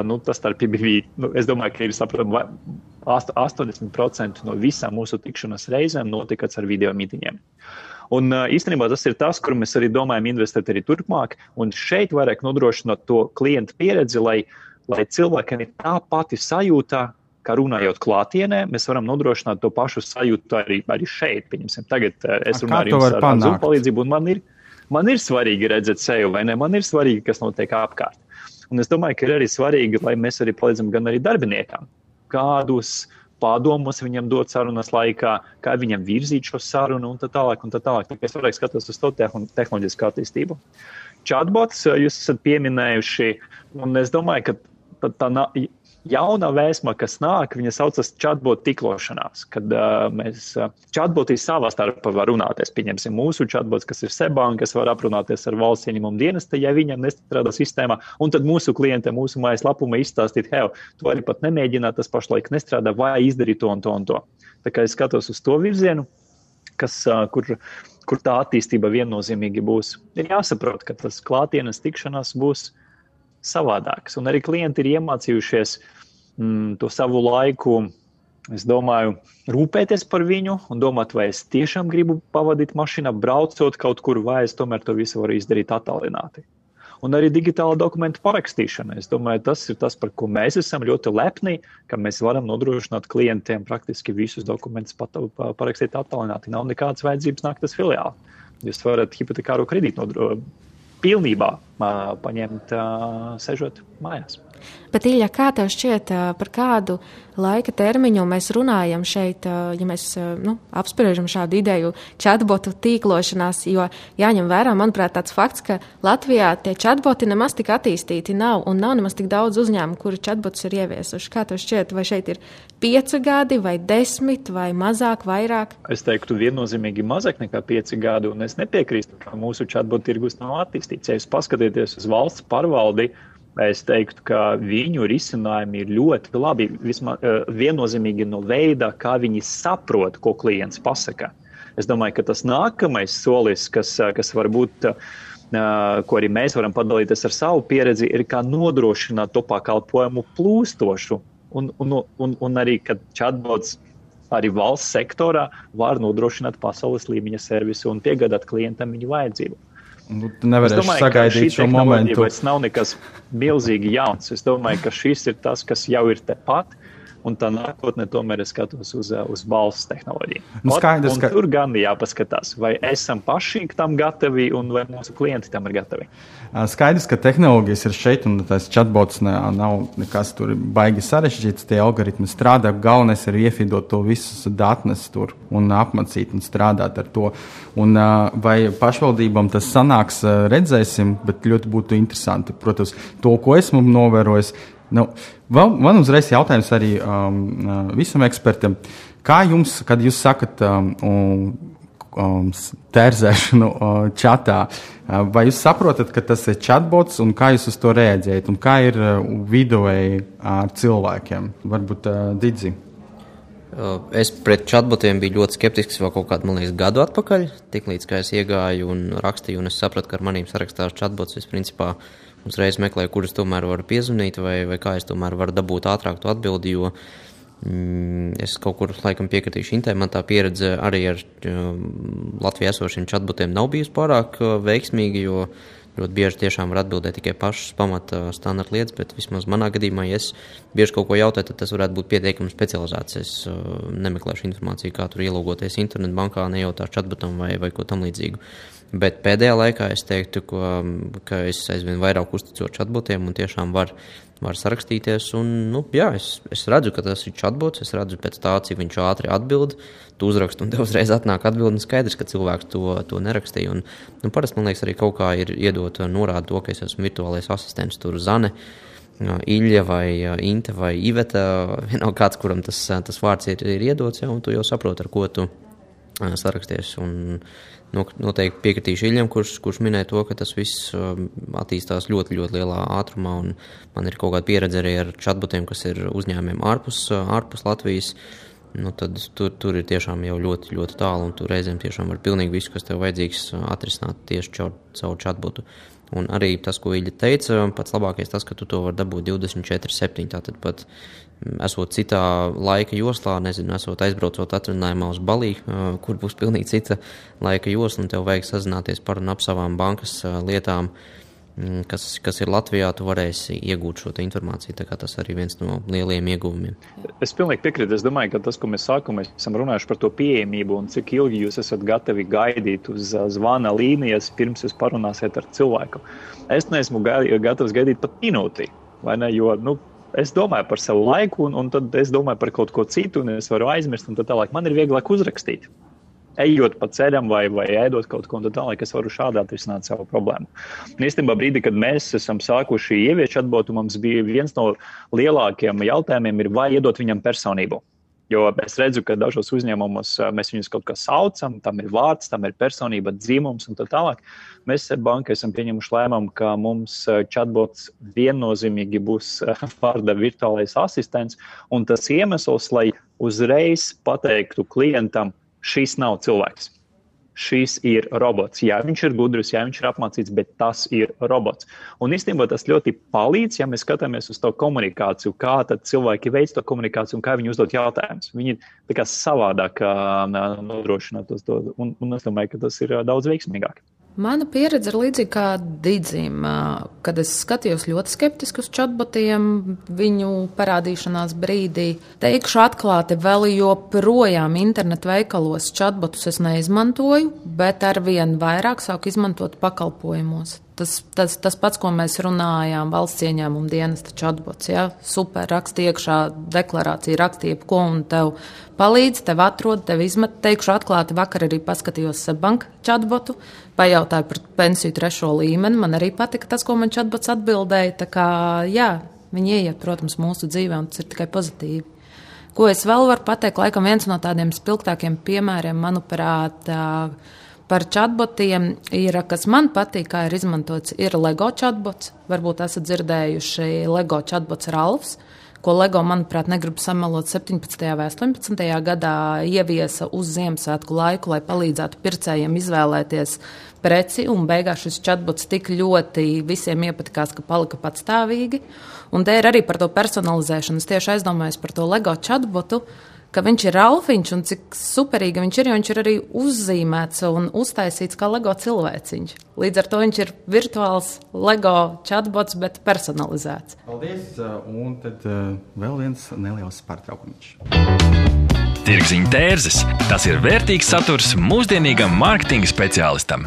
nu, tas bija, nu, es domāju, ka ir saprotami, 80% no visām mūsu tikšanās reizēm notika ar video mītīņiem. Un īstenībā tas ir tas, kur mēs arī domājam investēt arī turpmāk, un šeit vairāk nodrošināt to klientu pieredzi, lai, lai cilvēkiem ir tā pati sajūta, kā runājot klātienē, mēs varam nodrošināt to pašu sajūtu arī, arī šeit. Pieņemsim, tagad es runāju ar jums ar palīdzību, un man ir Man ir svarīgi redzēt sevi, vai ne? Man ir svarīgi, kas notiek apkārt. Un es domāju, ka ir arī svarīgi, lai mēs arī palīdzam gan arī darbiniekam. Kādus padomus viņam dot sarunas laikā, kā viņam virzīt šo sarunu un tā tālāk. Un tā tālāk. Tā es vairāk skatos uz to tehnoloģisku attīstību. Chatbots jūs esat pieminējuši, un es domāju, ka tā, tā, jauna vēsma, kas nāk, viņa saucas chatbot tiklošanās, kad uh, mēs uh, chatbotī savā starpā var runāties. Pieņemsim mūsu chatbots, kas ir Sebank, kas var aprunāties ar valsts ieņemumu dienestu, ja viņam nestrādā sistēmā, un tad mūsu klientiem, mūsu mājas lapumā izstāstīt, hei, tu vari pat nemēģināt, tas pašlaik nestrādā, vai izdarīt to un to un to. Tā kā es skatos uz to virzienu, kas, uh, kur, kur tā attīstība viennozīmīgi būs. Ir jāsaprot, ka tas klātienes tikšanās būs savādāks. Un arī klienti ir iemācījušies mm, to savu laiku, es domāju, rūpēties par viņu un domāt, vai es tiešām gribu pavadīt mašīnā, braucot kaut kur, vai es tomēr to visu varu izdarīt attālināti. Un arī digitāla dokumentu parakstīšana. Es domāju, tas ir tas, par ko mēs esam ļoti lepni, ka mēs varam nodrošināt klientiem praktiski visus dokumentus parakstīt attālināti. Nav nekādas vajadzības nākt uz filiāli. Jūs varat hipotekāro kredītu nodrošināt pilnībā paņemt, sežot mājās. Bet, Ilja, kā tev šķiet, par kādu laika termiņu mēs runājam šeit, ja mēs nu, apspriežam šādu ideju chatbotu tīklošanās, jo jāņem vērā, manuprāt, tāds fakts, ka Latvijā tie chatboti nemaz tik attīstīti nav un nav nemaz tik daudz uzņēmumu, kuri chatbotus ir ieviesuši. Kā tev šķiet, vai šeit ir pieci gadi vai desmit vai mazāk, vairāk? Es teiktu viennozīmīgi mazāk nekā pieci gadi, un es nepiekrīstu, ka mūsu chatbotu tirgus nav attīstīts. Ja jūs paskatieties uz valsts pārvaldi, Es teiktu, ka viņu risinājumi ir ļoti labi. Vismaz uh, viennozīmīgi no veida, kā viņi saprot, ko klients pasaka. Es domāju, ka tas nākamais solis, kas, eh, kas varbūt, uh, ko arī mēs varam padalīties ar savu pieredzi, ir kā nodrošināt to pakalpojumu plūstošu. Un, un, un, un arī, kad chatbots arī valsts sektorā var nodrošināt pasaules līmeņa servisu un piegādāt klientam viņu vajadzību. Nu, nevarēšu domāju, sagaidīt šo momentu. Tas nav nekas milzīgi jauns. Es domāju, ka šis ir tas, kas jau ir tepat. Un tā nākotnē tomēr es skatos uz, uz balss tehnoloģiju. Nu, skaidrs, ka... Tur gan jāpaskatās, vai esam paši tam gatavi un vai mūsu klienti tam ir gatavi. Skaidrs, ka tehnoloģijas ir šeit, un tas chatbots nav nekas tur baigi sarežģīts. Tie algoritmi strādā. Galvenais ir iefidot to visus datnes tur un apmācīt un strādāt ar to. Un, vai pašvaldībām tas sanāks, redzēsim, bet ļoti būtu interesanti. Protams, to, ko esmu novērojis. Nu, vēl, man uzreiz jautājums arī um, visam ekspertam. Kā jums, kad jūs sakat um, um, tērzēšanu uh, čatā, uh, vai jūs saprotat, ka tas ir chatbots un kā jūs uz to reaģējat un kā ir uh, viduvēji ar cilvēkiem? Varbūt uh, Didzi. Uh, es pret chatbotiem biju ļoti skeptisks vēl kaut kādu, man liekas, gadu atpakaļ. Tiklīdz es iegāju un rakstīju, un es sapratu, ka ar maniem sarakstās chatbots, es principā uzreiz meklēju, kurus tomēr varu piezvanīt, vai, vai kā es tomēr varu dabūt ātrāk to atbildi. Jo, uh, Mm, es kaut kur laikam piekritīšu Intē, man tā pieredze arī ar um, Latvijā esošiem chatbotiem nav bijusi pārāk uh, veiksmīga, jo ļoti bieži tiešām var atbildēt tikai pašas pamata standarta lietas, bet vismaz manā gadījumā, ja es bieži kaut ko jautāju, tad tas varētu būt pietiekami specializēts. Es uh, nemeklēšu informāciju, kā tur ielūgoties internetbankā, nejautāšu chatbotam vai, vai ko tam līdzīgu. Bet pēdējā laikā es teiktu, ka, ka es aizvien vairāk uzticos chatbotiem un tiešām varu var sarakstīties. Un, nu, jā, es, es redzu, ka tas ir chatbots. Es redzu pēc tā, cik viņš ātri atbild. Tu uzraksti, un tev uzreiz atnāk atbildi. Skaidrs, ka cilvēks to, to nerakstīja. Un, nu, parasti man liekas, arī kaut kā ir iedot norādi to, ka es esmu virtuālais asistents, tur zane. Ilja vai Inte vai Iveta, vienalga kāds, kuram tas, tas vārds ir, ir iedots, jau, un tu jau saproti, ar ko tu saraksties. Un, Noteikti piekritīšu Iļam, kurš, kurš minēja to, ka tas viss attīstās ļoti, ļoti lielā ātrumā. Man ir kaut kāda pieredze arī ar chatbotiem, kas ir uzņēmumiem ārpus, ārpus Latvijas. Nu, tad tur, tur ir tiešām jau ļoti, ļoti tālu, un tur reizēm tiešām var pilnīgi visu, kas tev vajadzīgs, atrisināt tieši caur, caur chatbotu. Un arī tas, ko Ilja teica, pats labākais tas, ka tu to vari dabūt 24-7. Tātad pat esot citā laika joslā, nezinu, esot aizbraucot atvaļinājumā uz Balī, kur būs pilnīgi cita laika josla, un tev vajag sazināties par un ap savām bankas lietām, kas, kas ir Latvijā, tu varēsi iegūt šo informāciju. Tas arī viens no lielajiem ieguvumiem. Es pilnīgi piekrītu. Es domāju, ka tas, ko mēs sākumā esam runājuši par to pieejamību un cik ilgi jūs esat gatavi gaidīt uz zvana līnijas, pirms jūs parunāsiet ar cilvēku. Es neesmu gatavs gaidīt pat minūti. Jo nu, es domāju par savu laiku, un, un tad es domāju par kaut ko citu, un es varu aizmirst, un tā tālāk. Man ir vieglāk uzrakstīt. Ejot pa ceļam, vai, vai ēdot kaut ko tādu, es varu šādi atrisināt savu problēmu. Un īstenībā, brīdī, kad mēs esam sākuši ieviest atbotu, mums bija viens no lielākajiem jautājumiem, vai iedot viņam personību. Jo es redzu, ka dažos uzņēmumos mēs viņus kaut kā saucam, tam ir vārds, tam ir personība, dzimums un tā tālāk. Mēs ar banku esam pieņemuši lēmumu, ka mums chatbots viennozīmīgi būs vārda virtuālais asistents. Un tas iemesls, lai uzreiz pateiktu klientam, šis nav cilvēks šis ir robots. Jā, viņš ir gudrs, jā, viņš ir apmācīts, bet tas ir robots. Un īstenībā tas ļoti palīdz, ja mēs skatāmies uz to komunikāciju, kā cilvēki veic to komunikāciju un kā viņi uzdod jautājumus. Viņi savādāk nodrošina to, un, un es domāju, ka tas ir daudz veiksmīgāk. Mana pieredze ir līdzīga kā Digim, kad es skatījos ļoti skeptiski uz chatbotiem viņu parādīšanās brīdī. Teikšu atklāti, vēl joprojām internetu veikalos chatbotus es neizmantoju, bet arvien vairāk sāku izmantot pakalpojumos. Tas, tas, tas pats, ko mēs runājām, valsts ieņēmuma dienesta chatbots. Ja? Super, raksti iekšā deklarācija, rakstīja, ko un tev palīdz, tev atrod, tev izmet. Teikšu atklāti, vakar arī paskatījos Banka chatbotu, pajautāju par pensiju trešo līmeni. Man arī patika tas, ko man chatbots atbildēja. Tā kā, jā, viņi ieiet, protams, mūsu dzīvē, un tas ir tikai pozitīvi. Ko es vēl varu pateikt? Laikam viens no tādiem spilgtākiem piemēriem, manuprāt, par chatbotiem ir, kas man patīk, kā ir izmantots, ir LEGO chatbots. Varbūt esat dzirdējuši LEGO chatbots Ralfs ko LEGO, manuprāt, negrib samalot 17. vai 18. gadā, ieviesa uz Ziemassvētku laiku, lai palīdzētu pircējiem izvēlēties preci, un beigās šis chatbots tik ļoti visiem iepatikās, ka palika patstāvīgi. Un te ir arī par to personalizēšanu. Es tieši aizdomājos par to LEGO chatbotu ka viņš ir Ralfiņš un cik superīgi viņš ir, jo viņš ir arī uzzīmēts un uztaisīts kā LEGO cilvēciņš. Līdz ar to viņš ir virtuāls LEGO chatbots, bet personalizēts. Paldies! Un tad uh, vēl viens neliels pārtraukums. Tirziņa tērzes - tas ir vērtīgs saturs mūsdienīgam mārketinga speciālistam.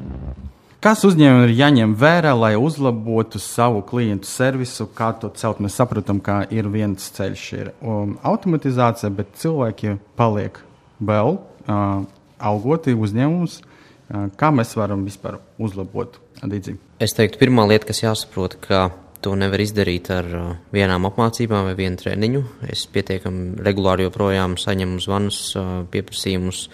Kas uzņēmumiem ir jāņem vērā, lai uzlabotu savu klientu servisu? Kā to celt? Mēs saprotam, ka ir viens ceļš, ir um, automatizācija, bet cilvēki paliek vēl uh, algoti uzņēmumus, uh, kā mēs varam vispār uzlabot Digi? Es teiktu, pirmā lieta, kas jāsaprot, ka to nevar izdarīt ar uh, vienām apmācībām vai vienu treniņu. Es pietiekami regulāri joprojām saņemu zvanus, uh, pieprasījumus,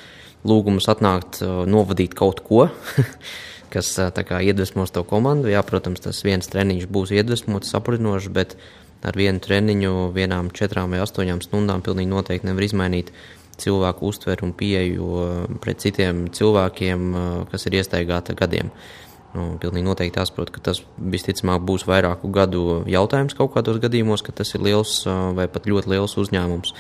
lūgumus atnākt, uh, novadīt kaut ko. kas kā, iedvesmos to komandu. Jā, protams, tas viens treniņš būs iedvesmots, saprotinošs, bet ar vienu treniņu, vienām četrām vai astoņām stundām pilnīgi noteikti nevar izmainīt cilvēku uztveru un pieeju pret citiem cilvēkiem, kas ir iestaigāti gadiem. Nu, pilnīgi noteikti jāsaprot, ka tas visticamāk būs vairāku gadu jautājums kaut kādos gadījumos, ka tas ir liels vai pat ļoti liels uzņēmums.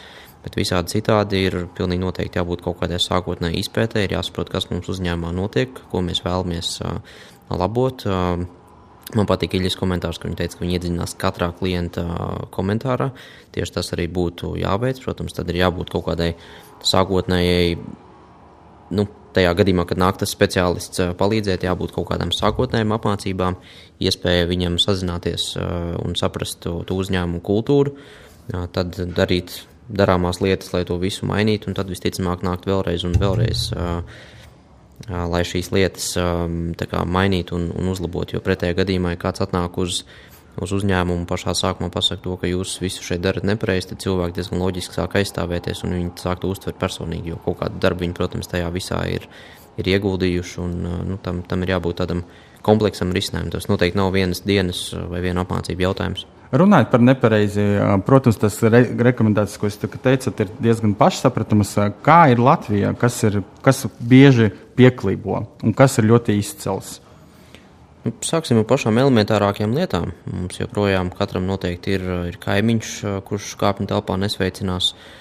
Bet visādi citādi ir pilnīgi noteikti jābūt kaut kādai sākotnēji izpētē, ir jāsaprot, kas mums uzņēmumā notiek, ko mēs vēlamies labot. Man patīk Iļas komentārs, ka viņi teica, ka viņi iedziļinās katrā klienta komentārā. Tieši tas arī būtu jāveic. Protams, tad ir jābūt kaut kādai sākotnējai, nu, tajā gadījumā, kad nāk tas speciālists palīdzēt, jābūt kaut kādām sākotnējām apmācībām, iespēja viņam sazināties un saprast to, to uzņēmumu kultūru, tad darīt darāmās lietas, lai to visu mainītu, un tad visticamāk nākt vēlreiz un vēlreiz lai šīs lietas kā, mainītu un, un uzlabotu. Jo pretējā gadījumā, ja kāds atnāk uz, uz uzņēmumu pašā sākumā pasakot to, ka jūs visu šeit darat nepareizi, tad cilvēki diezgan loģiski sāk aizstāvēties un viņi sāk to uztvert personīgi. Jo kaut kādu darbu viņi, protams, tajā visā ir, ir ieguldījuši, un nu, tam, tam ir jābūt tādam kompleksam risinājumam. Tas noteikti nav vienas dienas vai viena apmācība jautājums. Runājot par nepareizi, protams, tas re rekomendācijas, ko jūs teicat, ir diezgan pašsaprotamas. Kā ir Latvija, kas, ir, kas bieži pieklībo un kas ir ļoti izcels? Nu, sāksim ar pašām elementārākajām lietām. Mums joprojām katram noteikti ir, ir kaimiņš, kurš kāpņu telpā nesveicinās. Uh,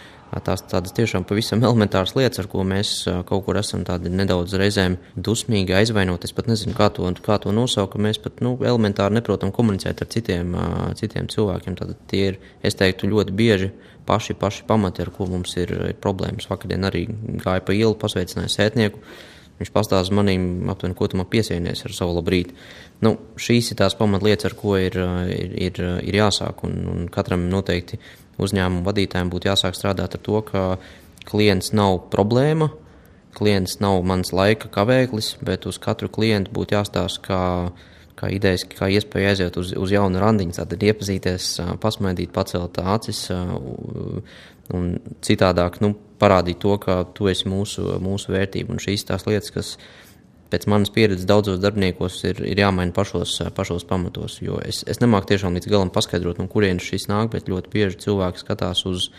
Tās tādas tiešām pavisam elementāras lietas, ar ko mēs kaut kur esam nedaudz reizēm dusmīgi aizvainoti. Es pat nezinu, kā to, kā to nosaukt, mēs pat nu, elementāri neprotam komunicēt ar citiem, citiem cilvēkiem. Tad tie ir, es teiktu, ļoti bieži paši, paši pamati, ar ko mums ir, ir problēmas. Vakardien arī gāja pa ielu, pasveicināja sētnieku. Viņš pastāsta manīm, aptuveni, ko tu man piesienies ar savu labrīt. Nu, šīs ir tās pamatlietas, ar ko ir, ir, ir, ir jāsāk, un, un katram noteikti uzņēmumu vadītājiem būtu jāsāk strādāt ar to, ka klients nav problēma, klients nav mans laika kavēklis, bet uz katru klientu būtu jāstāsta, kā, kā idejas, kā iespēja aiziet uz, uz jaunu randiņu, tātad iepazīties, pasmaidīt, pacelt acis un citādāk nu, parādīt to, ka tu esi mūsu, mūsu vērtība un šīs tās lietas, kas pēc manas pieredzes daudzos darbiniekos ir, ir jāmaina pašos, pašos pamatos. Jo es, es nemāku tiešām līdz galam paskaidrot, no kurienes šis nāk, bet ļoti bieži cilvēki skatās uz,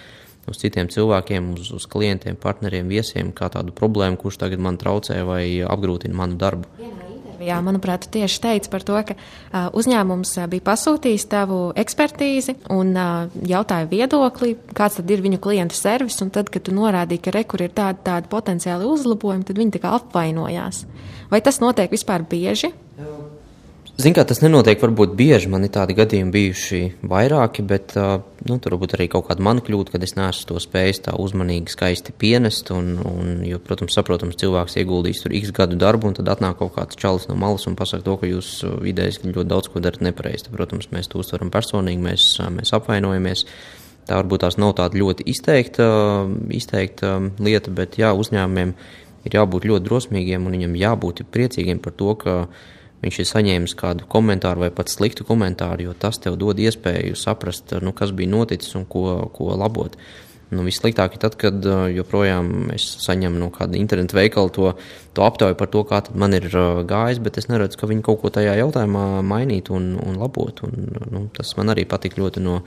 uz citiem cilvēkiem, uz, uz klientiem, partneriem, viesiem, kā tādu problēmu, kurš tagad man traucē vai apgrūtina manu darbu. Jā, manuprāt, tu tieši teici par to, ka uzņēmums bija pasūtījis tavu ekspertīzi un jautāja viedokli, kāds tad ir viņu klientu servis, un tad, kad tu norādīji, ka rekur ir tādi, tādi potenciāli uzlabojumi, tad viņi tā kā apvainojās. Vai tas notiek vispār bieži? Ziniet, kā tas nenotiek, varbūt bieži man ir tādi gadījumi bijuši vairāki, bet nu, tur varbūt arī kaut kāda mana kļūda, kad es neesmu to spējis tā uzmanīgi, skaisti pienest. Un, un, jo, protams, saprotams, cilvēks ieguldīs tur x gadu darbu, un tad atnāk kaut kāds čalis no malas un pasaka to, ka jūs idejas ļoti daudz ko darat nepareizi. Protams, mēs to uztveram personīgi, mēs, mēs apvainojamies. Tā varbūt tās nav tāda ļoti izteikta, izteikta lieta, bet jā, uzņēmumiem ir jābūt ļoti drosmīgiem un viņam jābūt priecīgiem par to, ka viņš ir saņēmis kādu komentāru vai pat sliktu komentāru, jo tas tev dod iespēju saprast, nu, kas bija noticis un ko, ko labot. Nu, vissliktāk ir tad, kad joprojām es saņemu no kāda interneta veikala to, to aptauju par to, kā man ir gājis, bet es neredzu, ka viņi kaut ko tajā jautājumā mainītu un, un labotu. Nu, tas man arī patīk ļoti no,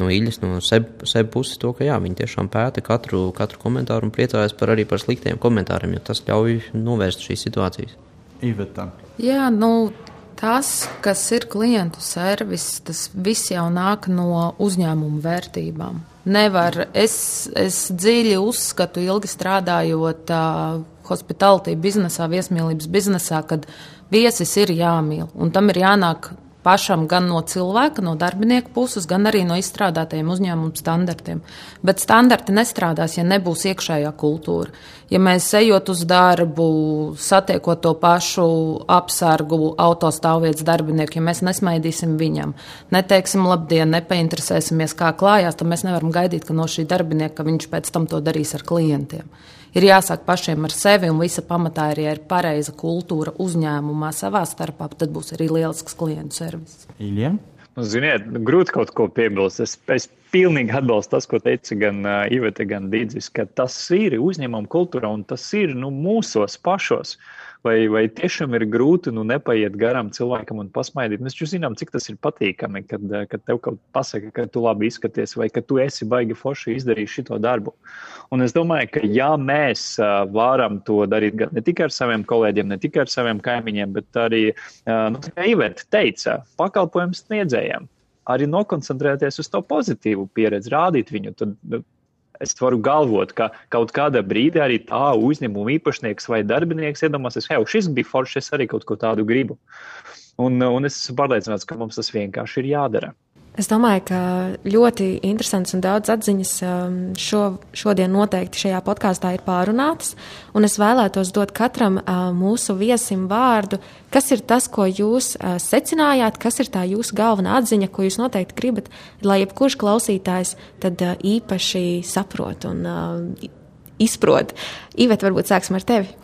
no īļas, no seb, seb puses, to, ka jā, viņi tiešām pēta katru, katru komentāru un priecājas par arī par sliktiem komentāriem, jo tas ļauj novērst šīs situācijas. Iveta. Jā, nu, tas, kas ir klientu servis, tas viss jau nāk no uzņēmuma vērtībām. Nevar, es, es dziļi uzskatu, ilgi strādājot uh, hospitality biznesā, viesmīlības biznesā, kad viesis ir jāmīl un tam ir jānāk pašam gan no cilvēka, no darbinieka puses, gan arī no izstrādātajiem uzņēmumu standartiem. Bet standarti nestrādās, ja nebūs iekšējā kultūra. Ja mēs ejot uz darbu, satiekot to pašu apsargu autostāvvietas darbinieku, ja mēs nesmaidīsim viņam, neteiksim labdien, nepainteresēsimies, kā klājās, tad mēs nevaram gaidīt, ka no šī darbinieka viņš pēc tam to darīs ar klientiem ir jāsāk pašiem ar sevi, un visa pamatā ja ir pareiza kultūra uzņēmumā savā starpā, tad būs arī lielisks klientu servis. Ilija? Nu, ziniet, grūti kaut ko piebilst. Es, es pilnīgi atbalstu tas, ko teica gan uh, Iveta, gan Dīdzis, ka tas ir uzņēmuma kultūra un tas ir nu, mūsos pašos. Uh, vai, vai tiešām ir grūti nu, nepaiet garām cilvēkam un pasmaidīt. Mēs jau zinām, cik tas ir patīkami, kad, eh, kad tev kaut kas pasaka, ka tu labi izskaties, vai ka tu esi baigi forši izdarījis šo darbu. Un es domāju, ka ja mēs uh, varam to darīt ne tikai ar saviem kolēģiem, ne tikai ar saviem kaimiņiem, bet arī, uh, nu, kā Iveta teica, pakalpojumu sniedzējiem arī nokoncentrēties uz to pozitīvu pieredzi, rādīt viņu. Tad es varu galvot, ka kaut kādā brīdī arī tā uzņēmuma īpašnieks vai darbinieks iedomāsies, hei, šis bija foršs, es arī kaut ko tādu gribu. Un, un es esmu pārliecināts, ka mums tas vienkārši ir jādara. Es domāju, ka ļoti interesants un daudz atziņas um, šo, šodien noteikti šajā podkāstā ir pārunātas. Un es vēlētos dot katram uh, mūsu viesim vārdu, kas ir tas, ko jūs uh, secinājāt, kas ir tā jūsu galvenā atziņa, ko jūs noteikti gribat, lai jebkurš klausītājs tad uh, īpaši saprot un izprot. Ivet, varbūt sāksim ar tevi.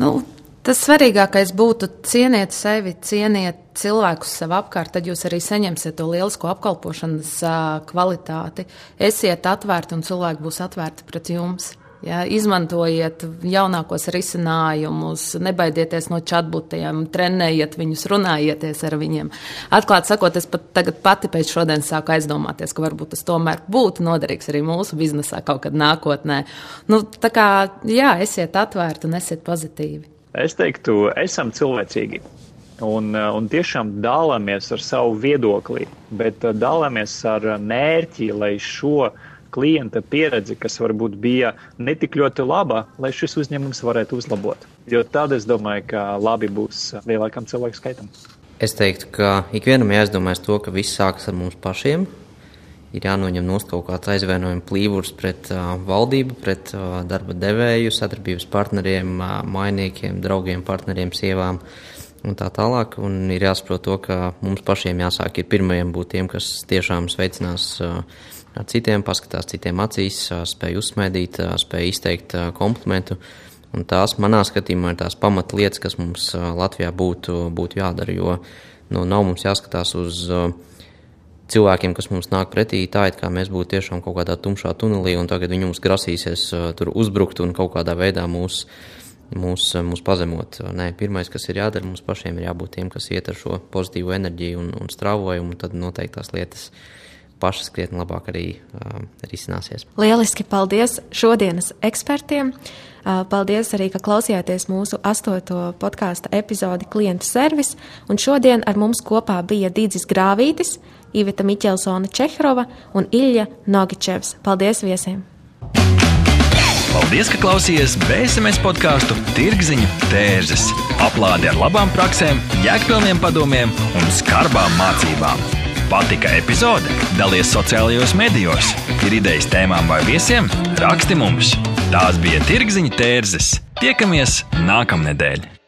Nu, Tas svarīgākais būtu cieniet sevi, cieniet cilvēkus sev apkārt, tad jūs arī saņemsiet to lielisko apkalpošanas kvalitāti. Esiet atvērti un cilvēki būs atvērti pret jums. Ja, izmantojiet jaunākos risinājumus, nebaidieties no chatbotiem, trenējiet viņus, runājieties ar viņiem. Atklāti sakot, es pat tagad pati pēc šodienas sāku aizdomāties, ka varbūt tas tomēr būtu noderīgs arī mūsu biznesā kaut kad nākotnē. Nu, tā kā, jā, esiet atvērti un esiet pozitīvi. Es teiktu, esam cilvēcīgi. Un, eh, un tiešām dalāmies ar savu viedokli, bet eh, dalāmies ar mērķi, lai šo klienta pieredzi, kas varbūt bija netik ļoti laba, lai šis uzņēmums varētu uzlabot. Jo tad es domāju, ka labi būs lielākam cilvēku skaitam. Es teiktu, ka ikvienam jāizdomājas to, ka viss sākas ar mums pašiem, ir jānoņem nost kaut kāds aizvainojuma plīvurs pret uh, valdību, pret uh, darba devēju, sadarbības partneriem, uh, mainiekiem, draugiem, partneriem, sievām un tā tālāk. Un ir jāsaprot to, ka mums pašiem jāsāk ir pirmajiem būt tiem, kas tiešām sveicinās uh, ar citiem, paskatās citiem acīs, uh, spēj uzsmēdīt, uh, spēj izteikt uh, komplimentu. Un tās manā skatījumā ir tās pamatlietas, kas mums uh, Latvijā būtu, būtu jādara, jo nu, nav mums jāskatās uz uh, cilvēkiem, kas mums nāk pretī, tā it kā mēs būtu tiešām kaut kādā tumšā tunelī, un tagad viņi mums grasīsies uh, tur uzbrukt un kaut kādā veidā mūs, mūs, uh, mūs pazemot. Nē, pirmais, kas ir jādara, mums pašiem ir jābūt tiem, kas iet ar šo pozitīvu enerģiju un, un strāvojumu, un tad noteikti tās lietas pašas krietni labāk arī uh, risināsies. Lieliski, paldies šodienas ekspertiem! Paldies arī, ka klausījāties mūsu astoto podkāstu epizodi Klientu servis. Un šodien ar mums kopā bija Dīdzis Grāvītis, Ivita Miķelsona Čehrova un Ilja Nogičevs. Paldies viesiem! Paldies, ka klausījāties BSMS podkāstu Tirziņu tērzes. Aplādi ar labām praktiskām, jēgpilniem padomiem un skarbām mācībām. Patika epizode? Dalies sociālajos medijos, ir idejas tēmām vai viesiem? Raksti mums! Tās bija tirgziņa tērzes. Tiekamies nākamnedēļ!